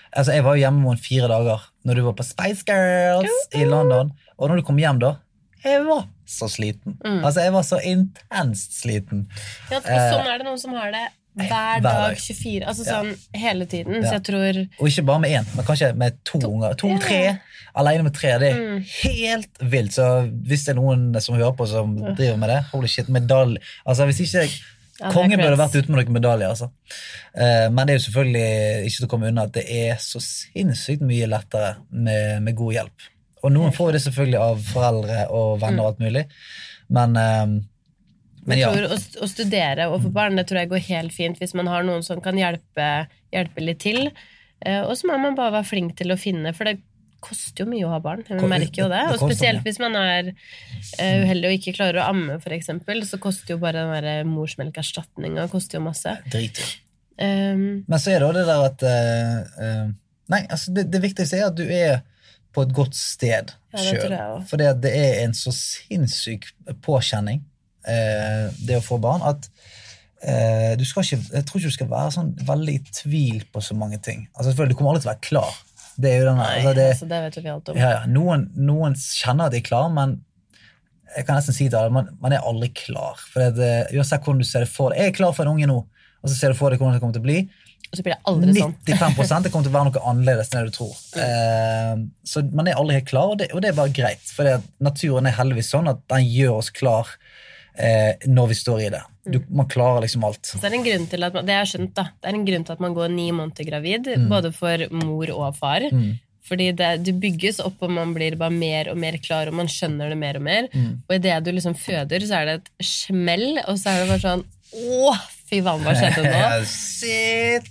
[SPEAKER 1] Altså, jeg var jo hjemme henne fire dager når du var på Spice Girls i London. Og når du kom hjem da, jeg var så sliten.
[SPEAKER 2] Mm.
[SPEAKER 1] Altså, jeg var så intenst sliten.
[SPEAKER 2] Ja, og
[SPEAKER 1] Eh,
[SPEAKER 2] sånn er det noen som har det hver dag,
[SPEAKER 1] dag.
[SPEAKER 2] 24 Altså
[SPEAKER 1] Ja.
[SPEAKER 2] sånn hele tiden.
[SPEAKER 1] Ja.
[SPEAKER 2] Så jeg tror
[SPEAKER 1] Og ikke bare med én, men kanskje med to unger.
[SPEAKER 2] Ja.
[SPEAKER 1] To-tre. Alene med tre. Det er
[SPEAKER 2] Mm.
[SPEAKER 1] helt vilt. Så hvis det er noen som hører på som driver med det, holy shit, medalje Altså, hvis ikke
[SPEAKER 2] Ja,
[SPEAKER 1] Kongen burde vært ute med noen medaljer, altså. Eh, Men det er jo selvfølgelig ikke til å komme unna at det er så sinnssykt mye lettere med, med god hjelp. Og noen får det selvfølgelig av foreldre og venner og alt mulig, men eh, Men
[SPEAKER 2] jeg
[SPEAKER 1] ja.
[SPEAKER 2] tror å, å studere og få barn det tror jeg går helt fint hvis man har noen som kan hjelpe, hjelpe litt til. Eh, og så må man bare være flink til å finne, for det koster jo mye å ha barn. Vi merker jo det. Og spesielt hvis man er eh, uheldig og ikke klarer å amme, eksempel, så koster jo bare den der morsmelkerstatninga koster jo masse.
[SPEAKER 1] Drit.
[SPEAKER 2] Um,
[SPEAKER 1] Men så er det også det der at eh, Nei, altså det, det viktigste er at du er på et godt sted
[SPEAKER 2] Ja,
[SPEAKER 1] sjøl. For det er en så sinnssyk påkjenning, eh, det å få barn, at eh, du skal ikke, jeg tror ikke du skal være sånn veldig i tvil på så mange ting. Altså selvfølgelig, Du kommer aldri til å være klar. Det er jo denne,
[SPEAKER 2] nei,
[SPEAKER 1] altså det,
[SPEAKER 2] altså, det vet vi alt om.
[SPEAKER 1] ja, ja, noen, noen kjenner at de er klar, men jeg kan nesten si det, man, man er aldri klar. For det, Uansett hvordan du ser det for deg. Jeg er klar for en unge nå, og så ser du for deg hvordan det kommer til å bli.
[SPEAKER 2] Og så blir det aldri sånn.
[SPEAKER 1] det kommer til å være noe annerledes enn det du tror. Eh, så man er aldri helt klar, og det, og det er bare greit. For det, naturen er heldigvis sånn at den gjør oss klar eh, når vi står i det. Du, man klarer liksom alt.
[SPEAKER 2] Så det er man, det skjønt det er en grunn til at man går ni måneder gravid, både for mor og far.
[SPEAKER 1] Mm.
[SPEAKER 2] Fordi det, du bygges opp, og man blir bare mer og mer klar, og man skjønner det mer og mer.
[SPEAKER 1] Mm.
[SPEAKER 2] Og idet du liksom føder, så er det et smell, og så er det bare sånn Å, fy faen, hva skjedde nå?
[SPEAKER 1] Shit!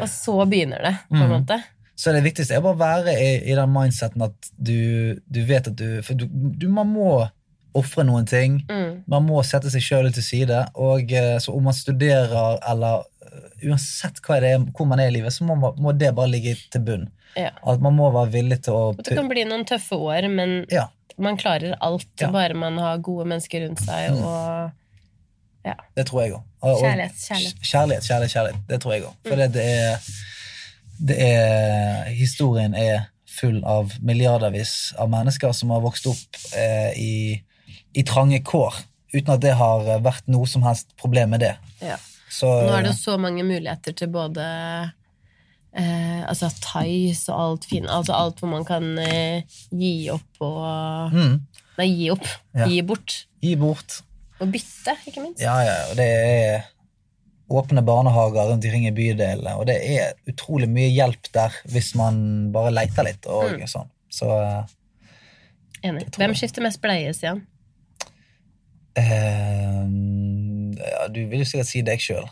[SPEAKER 2] Og så begynner det, på en
[SPEAKER 1] Mm.
[SPEAKER 2] måte.
[SPEAKER 1] Så det viktigste er bare å være i, i den mindseten at du, du vet at du For du, du man må ofre noen ting.
[SPEAKER 2] Mm.
[SPEAKER 1] Man må sette seg sjøl litt til side. Og eh, så om man studerer eller eh, uansett hva det er, hvor man er i livet, så må, man, må det bare ligge til bunn.
[SPEAKER 2] Ja.
[SPEAKER 1] At man må være villig til å
[SPEAKER 2] Og det kan bli noen tøffe år, men
[SPEAKER 1] Ja.
[SPEAKER 2] man klarer alt,
[SPEAKER 1] Ja. Mm.
[SPEAKER 2] bare man har gode mennesker rundt seg, og
[SPEAKER 1] Det tror jeg òg.
[SPEAKER 2] Kjærlighet, kjærlighet.
[SPEAKER 1] Kjærlighet, kjærlighet, kjærlighet. Det tror jeg òg. For det, det er det er Historien er full av milliardervis av mennesker som har vokst opp eh, i, i trange kår, uten at det har vært noe som helst problem med det.
[SPEAKER 2] ja.
[SPEAKER 1] Så
[SPEAKER 2] Nå er det jo så mange muligheter til både eh, altså Thais og alt fint. Altså alt hvor man kan eh, gi opp og
[SPEAKER 1] mm,
[SPEAKER 2] Nei, gi opp.
[SPEAKER 1] Ja.
[SPEAKER 2] Gi bort.
[SPEAKER 1] Gi bort.
[SPEAKER 2] Og bytte, ikke minst.
[SPEAKER 1] Ja, ja, og det er åpne barnehager rundt omkring i bydelene, og det er utrolig mye hjelp der hvis man bare leter litt og
[SPEAKER 2] Mm.
[SPEAKER 1] sånn. Så eh,
[SPEAKER 2] Enig. Hvem skifter mest bleie, Stian?
[SPEAKER 1] Eh, ja, Du vil jo sikkert si deg sjøl.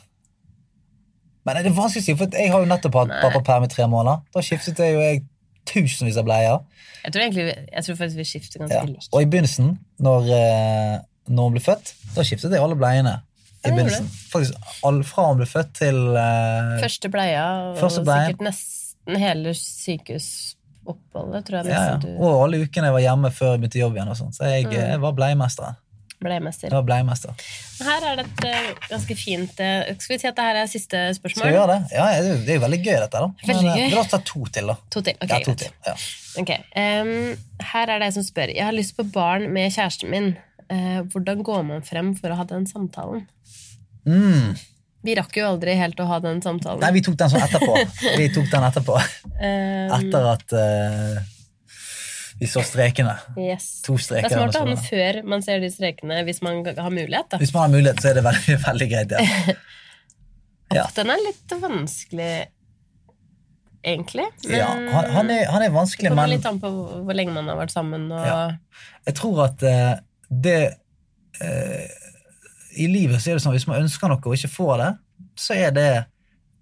[SPEAKER 1] Men det er vanskelig å si, for jeg har jo nettopp hatt pappaperm i tre måneder. Da skiftet jeg jo jeg tusenvis av bleier.
[SPEAKER 2] Jeg tror, egentlig, jeg tror faktisk vi skifter ganske
[SPEAKER 1] Ja.
[SPEAKER 2] likt.
[SPEAKER 1] Og i begynnelsen, når, eh, når hun ble født, da skiftet jeg alle bleiene. I
[SPEAKER 2] Ja,
[SPEAKER 1] begynnelsen. Faktisk all, Fra hun ble født til uh,
[SPEAKER 2] Første bleia, og
[SPEAKER 1] Første bleia.
[SPEAKER 2] sikkert nesten hele sykehusoppholdet, tror jeg
[SPEAKER 1] ja, ja.
[SPEAKER 2] du
[SPEAKER 1] Og alle ukene jeg var hjemme før jeg begynte jobb igjen. og sånt. Så jeg,
[SPEAKER 2] Mm.
[SPEAKER 1] jeg var bleiemester.
[SPEAKER 2] Bleiemester.
[SPEAKER 1] Ja, var bleiemester.
[SPEAKER 2] Her er det et eh, ganske fint eh, Skal vi si at det her er siste
[SPEAKER 1] Skal vi gjøre det? Ja, det er jo- veldig gøy, dette. da.
[SPEAKER 2] Veldig
[SPEAKER 1] Men, eh,
[SPEAKER 2] gøy.
[SPEAKER 1] La oss ta to til, da.
[SPEAKER 2] To til. Ok,
[SPEAKER 1] ja, to til. Ja.
[SPEAKER 2] okay. Um, Her er det en som spør. Jeg har lyst på barn med kjæresten min. Uh, hvordan går man frem for å ha den samtalen?
[SPEAKER 1] Mm.
[SPEAKER 2] Vi rakk jo aldri helt å ha den samtalen.
[SPEAKER 1] Nei, vi tok den sånn etterpå. Vi tok den etterpå.
[SPEAKER 2] um,
[SPEAKER 1] Etter at eh, vi så strekene.
[SPEAKER 2] yes.
[SPEAKER 1] To
[SPEAKER 2] Det er smart å ha den før man ser de strekene, hvis man har mulighet. da.
[SPEAKER 1] Hvis man har mulighet, så er det veldig, veldig greit. ja. Ja.
[SPEAKER 2] Den er litt vanskelig, egentlig. Men
[SPEAKER 1] ja han, han, er, han er
[SPEAKER 2] det
[SPEAKER 1] vanskelig,
[SPEAKER 2] kommer litt an på hvor lenge man har vært sammen. Og,
[SPEAKER 1] Ja. jeg tror at uh, det uh, I livet så er det sånn hvis man ønsker noe og ikke får det, så er det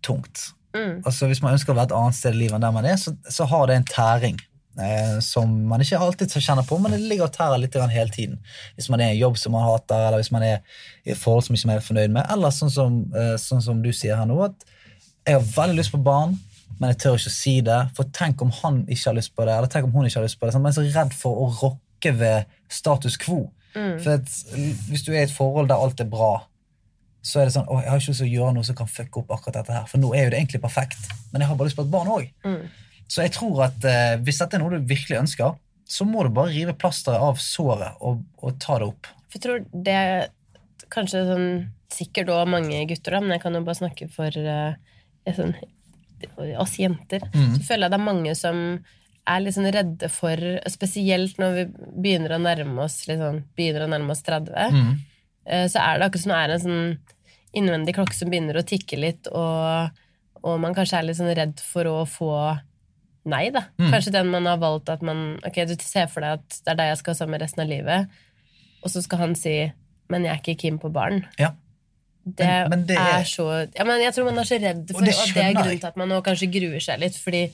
[SPEAKER 1] tungt.
[SPEAKER 2] Mm.
[SPEAKER 1] Altså Hvis man ønsker å være et annet sted i livet enn der man er, så, så har det en tæring. Eh, som man ikke alltid kjenner på, men det ligger og tærer litt grann hele tiden. Hvis man er i en jobb som man hater, eller hvis man er i et forhold som ikke man er fornøyd med. Eller sånn som, eh, sånn som du sier her nå, at jeg har veldig lyst på barn, men jeg tør ikke å si det. For tenk om han ikke har lyst på det, eller tenk om hun ikke har lyst på det. Sant? Man er så redd for å rokke ved status quo.
[SPEAKER 2] Mm.
[SPEAKER 1] For at, hvis du er i et forhold der alt er bra, så er det sånn Å, jeg har ikke lyst til å gjøre noe som kan fucke opp akkurat dette her. For nå er jo det egentlig perfekt, men jeg har bare lyst på et barn òg.
[SPEAKER 2] Mm.
[SPEAKER 1] Så jeg tror at eh, hvis dette er noe du virkelig ønsker, så må du bare rive plasteret av såret og, og ta det opp.
[SPEAKER 2] Jeg tror det er kanskje sånn sikkert òg mange gutter, da, men jeg kan jo bare snakke for eh, sånn, oss jenter.
[SPEAKER 1] Mm.
[SPEAKER 2] Så føler jeg det er mange som er sånn redde for Spesielt når vi begynner å nærme oss, sånn, begynner å nærme oss 30.
[SPEAKER 1] Mm.
[SPEAKER 2] eh, Så er det akkurat som det er en sånn innvendig klokke som begynner å tikke litt, og, og man kanskje er litt sånn redd for å få nei, da.
[SPEAKER 1] Mm.
[SPEAKER 2] Kanskje den man har valgt at man Ok, du ser for deg at det er deg jeg skal ha sammen med resten av livet, og så skal han si men jeg er ikke keen på barn.
[SPEAKER 1] Ja.
[SPEAKER 2] Det,
[SPEAKER 1] Men- men det er-
[SPEAKER 2] er så ja, men Jeg tror man er så redd for
[SPEAKER 1] Og det
[SPEAKER 2] og det er grunnen til at man nå kanskje gruer seg litt. Fordi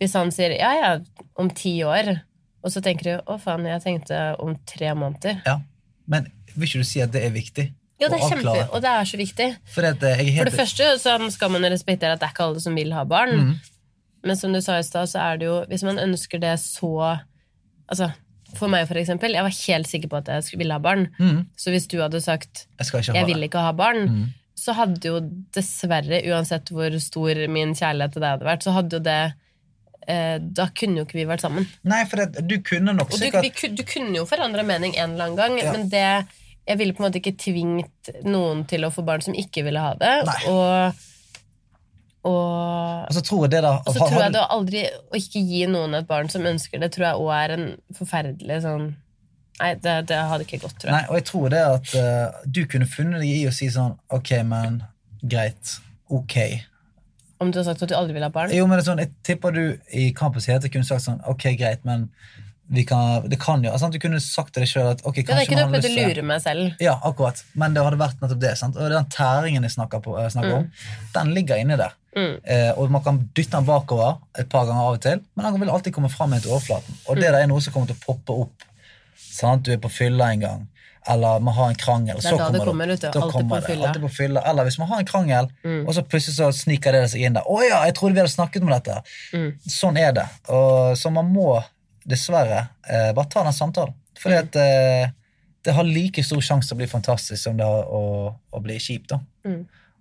[SPEAKER 2] hvis han sier ja, ja, om ti år, og så tenker du å faen, jeg tenkte om tre måneder.
[SPEAKER 1] Ja. Men vil ikke du si at det er viktig?
[SPEAKER 2] Jo, det er kjempe, og det er så viktig.
[SPEAKER 1] For at, eh,
[SPEAKER 2] For det første så skal man respektere at det er ikke alle som vil ha barn.
[SPEAKER 1] Mm.
[SPEAKER 2] Men som du sa i stad, så er det jo Hvis man ønsker det så Altså, for meg, for eksempel. Jeg var helt sikker på at jeg ville ha barn.
[SPEAKER 1] Mm.
[SPEAKER 2] Så hvis du hadde sagt
[SPEAKER 1] Jeg
[SPEAKER 2] jeg vil ikke ha barn,
[SPEAKER 1] Mm.
[SPEAKER 2] så hadde jo dessverre, uansett hvor stor min kjærlighet til deg hadde vært, så hadde jo det eh, Da kunne jo ikke vi vært sammen.
[SPEAKER 1] Nei, for det, du kunne nok
[SPEAKER 2] Og du,
[SPEAKER 1] sikkert
[SPEAKER 2] vi, du kunne jo forandra mening en eller annen gang,
[SPEAKER 1] Ja.
[SPEAKER 2] men det Jeg ville på en måte ikke tvingt noen til å få barn som ikke ville ha det.
[SPEAKER 1] Nei.
[SPEAKER 2] Og, og
[SPEAKER 1] Og så tror jeg det da
[SPEAKER 2] Og så tror jeg det å aldri Å ikke gi noen et barn som ønsker det, tror jeg òg er en forferdelig sånn Nei, det, det hadde ikke gått, tror jeg.
[SPEAKER 1] Nei, og jeg tror det at uh, du kunne funnet deg i å si sånn Ok, men greit. Ok.
[SPEAKER 2] Om du har sagt at du aldri vil ha barn.
[SPEAKER 1] Jo, men det er sånn, Jeg tipper du i Campus Hete kunne sagt sånn Ok, greit, men vi kan, det kan jo altså, Du kunne sagt til deg sjøl at ok,
[SPEAKER 2] det er ikke noe
[SPEAKER 1] har
[SPEAKER 2] for å
[SPEAKER 1] lyst til
[SPEAKER 2] lure meg selv.
[SPEAKER 1] Ja, akkurat. Men det hadde vært nettopp det. sant? Og den tæringen jeg snakker, på, jeg snakker om, den ligger inni der.
[SPEAKER 2] Mm.
[SPEAKER 1] Eh, og man kan dytte den bakover et par ganger av og til, men den vil alltid komme fram igjen til overflaten. Og det der er noe som kommer til å poppe opp. Sant? Du er på fylla en gang, eller man har en krangel. Så
[SPEAKER 2] det
[SPEAKER 1] kommer
[SPEAKER 2] du.
[SPEAKER 1] Da
[SPEAKER 2] Alltid
[SPEAKER 1] kommer
[SPEAKER 2] på
[SPEAKER 1] det.
[SPEAKER 2] fylla.
[SPEAKER 1] Alltid på fylla. Eller hvis man har en krangel,
[SPEAKER 2] Mm.
[SPEAKER 1] og så plutselig så sniker det seg inn der. 'Å ja, jeg trodde vi hadde snakket om dette.'
[SPEAKER 2] Mm.
[SPEAKER 1] Sånn er det. Og, så man må dessverre eh, bare ta den samtalen. Fordi
[SPEAKER 2] Mm.
[SPEAKER 1] at eh, det har like stor sjanse å bli fantastisk som det har å, å bli kjipt. da.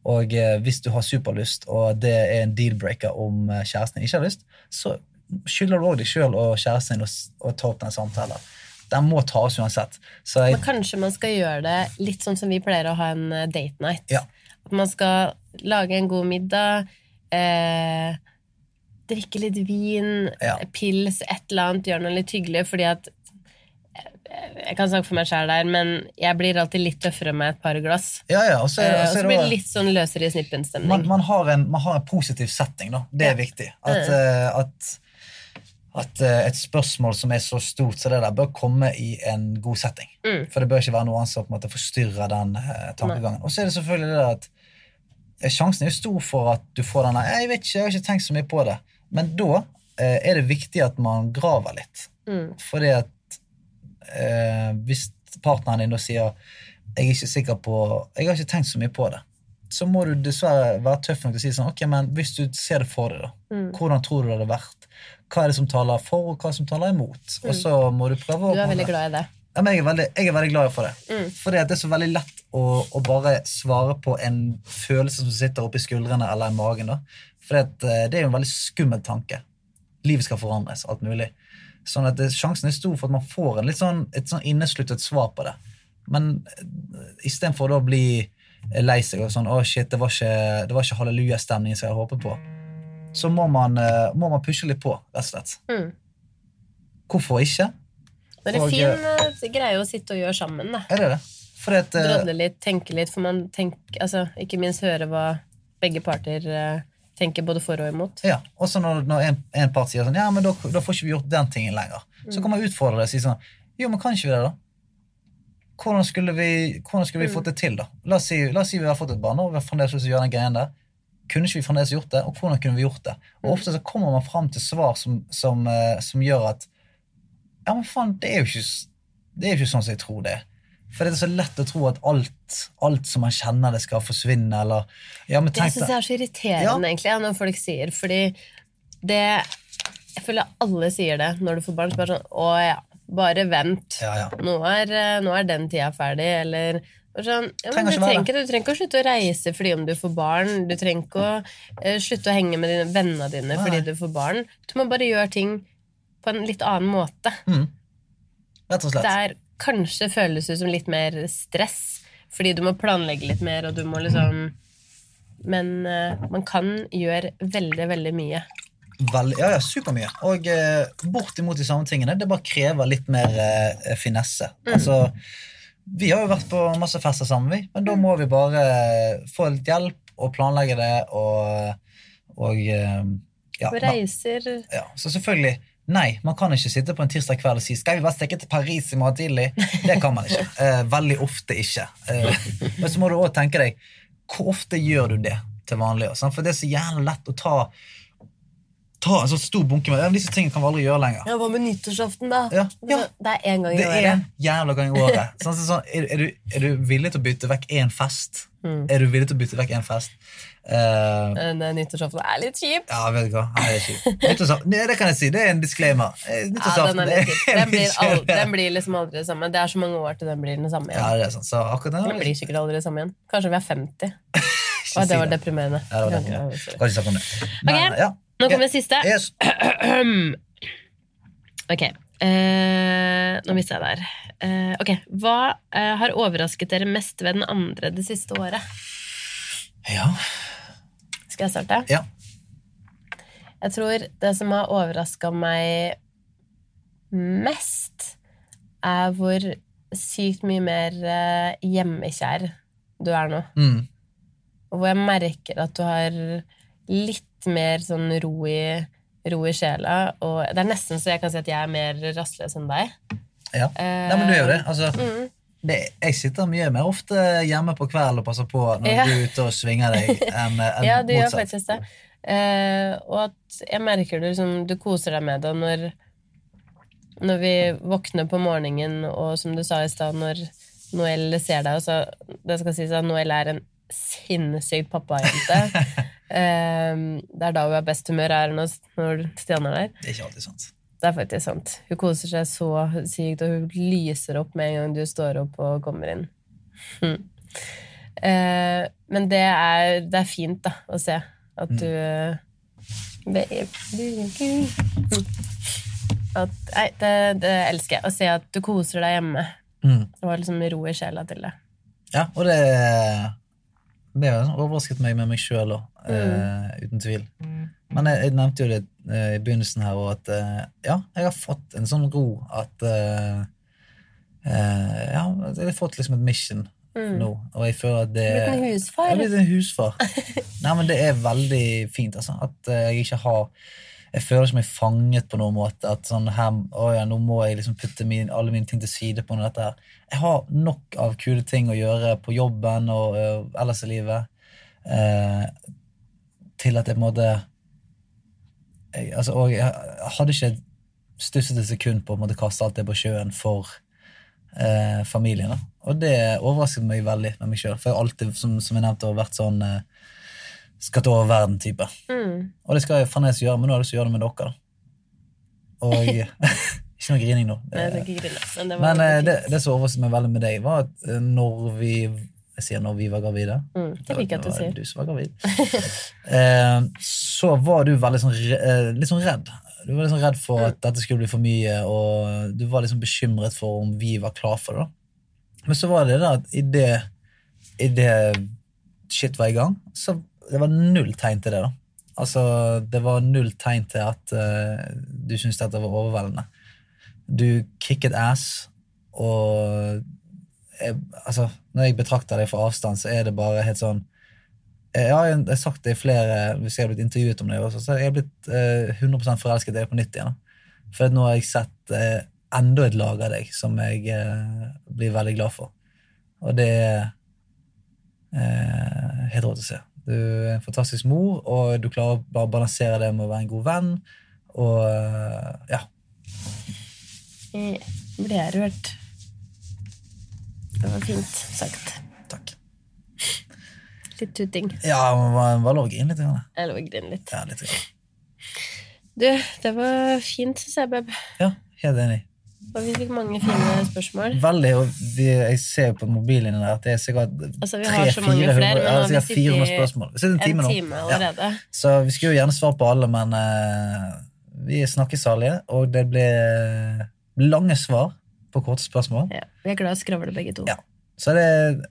[SPEAKER 1] Og eh, hvis du har superlyst, og det er en deal-breaker om eh, kjæresten din ikke har lyst, så skylder du òg deg sjøl og kjæresten din å, ta opp den samtalen. Den må tas uansett. Så jeg,
[SPEAKER 2] Men kanskje man skal gjøre det litt sånn som vi pleier å ha en eh, date night.
[SPEAKER 1] Ja.
[SPEAKER 2] At man skal lage en god middag, eh, drikke litt vin,
[SPEAKER 1] Ja.
[SPEAKER 2] pils, et eller annet, gjøre noe litt hyggelig, fordi at jeg kan snakke for meg sjæl der, men jeg blir alltid litt tøffere med et par glass.
[SPEAKER 1] ja, ja, og så,
[SPEAKER 2] er,
[SPEAKER 1] og så er
[SPEAKER 2] blir
[SPEAKER 1] det
[SPEAKER 2] det litt sånn løsere i
[SPEAKER 1] man,
[SPEAKER 2] snippen-stemning.
[SPEAKER 1] man, har en, man har en positiv setting, da. Det er
[SPEAKER 2] Ja.
[SPEAKER 1] viktig. At, eh, at, at eh, et spørsmål som er så stort som det der, bør komme i en god setting.
[SPEAKER 2] Mm.
[SPEAKER 1] For det bør ikke være noe annet som på en måte forstyrrer den eh, tankegangen. Og så er det selvfølgelig det at eh, sjansen er jo stor for at du får den der Jeg vet ikke, jeg har ikke tenkt så mye på det. Men da eh, er det viktig at man graver litt.
[SPEAKER 2] Mm.
[SPEAKER 1] Fordi at eh, hvis partneren din da sier jeg er ikke sikker på, jeg har ikke tenkt så mye på det, så må du dessverre være tøff nok til å si sånn, ok, men hvis du ser det for deg, da,
[SPEAKER 2] Mm.
[SPEAKER 1] hvordan tror du det hadde vært? Hva er det som taler for, og hva er det som taler imot? Og så må du prøve å
[SPEAKER 2] Du er veldig glad i det.
[SPEAKER 1] ja, men jeg, er veldig, jeg er veldig glad for det.
[SPEAKER 2] Mm.
[SPEAKER 1] For det er så veldig lett å, å bare svare på en følelse som sitter oppi skuldrene eller i magen. da. For det er jo en veldig skummel tanke. Livet skal forandres, alt mulig. Sånn at det, Sjansen er stor for at man får en litt sånn, et sånn innesluttet svar på det. Men eh, istedenfor å bli lei seg og sånn 'Å, shit, det var ikke, det var ikke hallelujastemningen som jeg håpet på', så må man, eh, må man pushe litt på, rett og slett.
[SPEAKER 2] Mm.
[SPEAKER 1] Hvorfor ikke?
[SPEAKER 2] Det er en fin eh, greie å sitte og gjøre sammen. da.
[SPEAKER 1] Er det det? At,
[SPEAKER 2] Drodle litt, tenke litt, for man tenker, altså, ikke minst høre hva begge parter tenker både for og imot.
[SPEAKER 1] Ja, også når, når en, en part sier sånn Ja, men da, da får ikke vi gjort den tingen lenger. Så kan man utfordre det og si sånn Jo, men kan ikke vi det, da? Hvordan skulle vi, hvordan skulle vi fått det til, da? La oss, si, la oss si vi har fått et barn, og vi har fremdeles gjøre den greien der. kunne ikke vi fremdeles gjort det, og hvordan kunne vi gjort det? Og ofte så kommer man fram til svar som, som, eh, som gjør at Ja, men faen, det er jo ikke, det er jo ikke sånn som jeg tror det er. For det er så lett å tro at alt, alt som man kjenner det, skal forsvinne, eller Ja, men
[SPEAKER 2] Det
[SPEAKER 1] tenk
[SPEAKER 2] syns jeg er så irriterende,
[SPEAKER 1] Ja.
[SPEAKER 2] egentlig, når folk sier fordi det Jeg føler alle sier det når du får barn. Så bare sånn Å ja, bare vent.
[SPEAKER 1] Ja, ja.
[SPEAKER 2] Nå, er, nå er den tida ferdig, eller sånn, ja,
[SPEAKER 1] Trenger
[SPEAKER 2] du, trenger, du trenger ikke å slutte å reise fordi om du får barn. Du trenger ikke å uh, slutte å henge med dine vennene dine
[SPEAKER 1] Nei.
[SPEAKER 2] fordi du får barn. Du må bare gjøre ting på en litt annen måte.
[SPEAKER 1] Mm. Rett og slett.
[SPEAKER 2] Det er kanskje føles ut som litt mer stress, fordi du må planlegge litt mer, og du må liksom Men eh, man kan gjøre veldig, veldig mye.
[SPEAKER 1] Vel, ja, ja, supermye. Og eh, bortimot de samme tingene. Det bare krever litt mer eh, finesse. Altså, vi har jo vært på masse fester sammen, vi, men da må vi bare få litt hjelp og planlegge det og, og eh, ja,
[SPEAKER 2] Og reiser
[SPEAKER 1] ja, Så selvfølgelig, nei, man kan ikke sitte på en tirsdag kveld og si 'skal vi bare stikke til Paris i morgen tidlig'? Det kan man ikke. Eh, veldig ofte ikke. Eh, men så må du òg tenke deg hvor ofte gjør du det til vanlig? sant? For det er så jævlig lett å ta Ta en så stor bunke med ja, Disse tingene kan vi aldri gjøre lenger.
[SPEAKER 2] Ja, hva med nyttårsaften, da?
[SPEAKER 1] Ja, ja.
[SPEAKER 2] Det er én gang i
[SPEAKER 1] Det er en jævla gang i året. Sånn, sånn, er, er, du, er du villig til å bytte vekk én fest?
[SPEAKER 2] Mm.
[SPEAKER 1] Er du villig til å bytte vekk én fest? Eh,
[SPEAKER 2] eh, Nyttårsaften er litt kjip.
[SPEAKER 1] ja, vet du hva. Nei, det. Nei, det kan jeg si. Det er en disclaimer. Nyttårsaften
[SPEAKER 2] Ja, den. Den, blir den blir liksom aldri det samme. Det er så mange år til den blir den samme
[SPEAKER 1] Ja,
[SPEAKER 2] igjen.
[SPEAKER 1] det er sant. Så akkurat
[SPEAKER 2] Den
[SPEAKER 1] den
[SPEAKER 2] blir sikkert aldri det samme igjen. Kanskje vi er 50.
[SPEAKER 1] Ikke
[SPEAKER 2] det var deprimerende.
[SPEAKER 1] Ja, det var det.
[SPEAKER 2] Ja.
[SPEAKER 1] Kan ikke snakke om det. Men,
[SPEAKER 2] Ok.
[SPEAKER 1] ja.
[SPEAKER 2] Nå kommer det siste.
[SPEAKER 1] Yes.
[SPEAKER 2] Ok. Uh, nå mista jeg der. Uh, ok. Hva eh, har overrasket dere mest ved den andre det siste året?
[SPEAKER 1] Ja.
[SPEAKER 2] Skal jeg starte?
[SPEAKER 1] ja.
[SPEAKER 2] Jeg tror det som har overraska meg mest, er hvor sykt mye mer eh, hjemmekjær du er nå.
[SPEAKER 1] Mm.
[SPEAKER 2] Og hvor jeg merker at du har litt mer sånn ro i, ro i sjela. Og det er nesten så jeg kan si at jeg er mer rastløs enn deg.
[SPEAKER 1] ja. Nei, men du gjør det. Altså,
[SPEAKER 2] Mm.
[SPEAKER 1] Det. Jeg sitter mye mer ofte hjemme på kvelden og passer på når
[SPEAKER 2] Ja.
[SPEAKER 1] du er ute og svinger deg, enn en
[SPEAKER 2] Ja, du gjør
[SPEAKER 1] motsatt.
[SPEAKER 2] faktisk det. Eh, og at jeg merker du liksom Du koser deg med det når Når vi våkner på morgenen, og som du sa i stad, når Noel ser deg også, Det skal sies at Noel er en sinnssykt pappajente. eh, det er da hun har best humør, er når Stian er der.
[SPEAKER 1] Det er ikke alltid sant.
[SPEAKER 2] Det er faktisk sant. Hun koser seg så sykt, og hun lyser opp med en gang du står opp og kommer inn. Hm. Eh, men det er, det er fint da, å se at du Baby. At, nei, det, det elsker jeg. Å se at du koser deg hjemme.
[SPEAKER 1] Mm.
[SPEAKER 2] Det var liksom ro i sjela til det.
[SPEAKER 1] Ja, og det Det har overrasket meg med meg sjøl òg, uten tvil. Men jeg, jeg nevnte jo det i begynnelsen her, og at eh, ja, jeg har fått en sånn ro at eh, eh, Ja, jeg har fått liksom et mission
[SPEAKER 2] Mm.
[SPEAKER 1] nå, og jeg føler at det
[SPEAKER 2] Blitt en
[SPEAKER 1] Jeg er blitt en husfar. Nei, men det er veldig fint, altså. At eh, jeg ikke har Jeg føler ikke meg fanget på noen måte. At sånn her, å ja, nå må jeg liksom putte min, alle mine ting til side på noe dette her. Jeg har nok av kule ting å gjøre på jobben og eh, ellers i livet eh, til at jeg på en måte jeg, altså, Og jeg hadde ikke stusset et sekund på å måtte kaste alt det på sjøen for eh, familien. Da. Og det overrasket meg veldig med meg sjøl. For jeg har alltid, som, som jeg nevnte, vært sånn eh, skatt over verden-type.
[SPEAKER 2] Mm.
[SPEAKER 1] Og det skal jeg fremdeles gjøre, men nå har jeg lyst til å gjøre det med dere. da. Og Ikke noe grining nå.
[SPEAKER 2] Nei, det
[SPEAKER 1] Men eh, det, det som overrasket meg veldig med deg, var at eh, når vi Jeg sier når vi var gravide.
[SPEAKER 2] Mm, det liker jeg at du sier.
[SPEAKER 1] Du som var gravid. eh, så var du veldig sånn, eh, litt sånn redd. Du var sånn redd for at dette skulle bli for mye, og du var liksom bekymret for om vi var klar for det. da. Men så var det da at i det, shit var i gang, så det var null tegn til det. da. Altså, Det var null tegn til at uh, du syntes dette var overveldende. Du kicket ass, og jeg, altså, når jeg betrakter deg fra avstand, så er det bare helt sånn Jeg, jeg har sagt det i flere Hvis jeg har blitt intervjuet om det, også, så jeg er blitt eh, 100% forelsket i deg på nytt igjen. For nå har jeg sett eh, enda et lag av deg som jeg eh, blir veldig glad for. Og det er eh, helt rått å se. Du er en fantastisk mor, og du klarer å balansere det med å være en god venn. Og eh, ja.
[SPEAKER 2] Jeg ble rørt. Det var fint sagt.
[SPEAKER 1] Takk.
[SPEAKER 2] Litt tuting.
[SPEAKER 1] Ja, man var, lov å grine litt.
[SPEAKER 2] Jeg lå og grine litt.
[SPEAKER 1] Ja, litt.
[SPEAKER 2] Du, det var fint, syns jeg, Beb.
[SPEAKER 1] Ja, helt enig.
[SPEAKER 2] Og vi fikk mange fine spørsmål.
[SPEAKER 1] Veldig, og vi, Jeg ser jo på mobilen din at det er sikkert
[SPEAKER 2] Altså, vi har så mange
[SPEAKER 1] 300-400
[SPEAKER 2] flere, men
[SPEAKER 1] ja,
[SPEAKER 2] nå har vi
[SPEAKER 1] sikkert 400 spørsmål. Vi sitter en time
[SPEAKER 2] En
[SPEAKER 1] nå. Ja. Så vi skulle jo gjerne svare på alle, men uh, vi er snakkesalige, og det blir lange svar på korte spørsmål.
[SPEAKER 2] Ja. Vi er glad i å skravle, begge to.
[SPEAKER 1] Ja. Så det,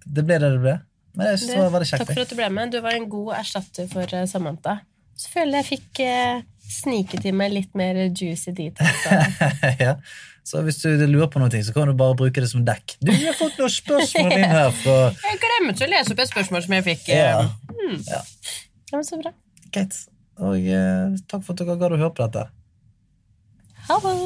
[SPEAKER 1] det ble det det ble. Men jeg synes det var veldig
[SPEAKER 2] takk for at du ble med. Du var en god erstatter for eh, Samantha. Så føler jeg fikk eh, sniket i meg litt mer juicy details.
[SPEAKER 1] ja. Så hvis du lurer på noe, så kan du bare bruke det som dekk. Du, har fått noen spørsmål inn her fra
[SPEAKER 2] Jeg glemte å lese opp et spørsmål som jeg fikk.
[SPEAKER 1] Ja.
[SPEAKER 2] eh, Ja, men så bra.
[SPEAKER 1] Greit. Og eh, takk for at dere gadd å høre på dette.
[SPEAKER 2] Ha det!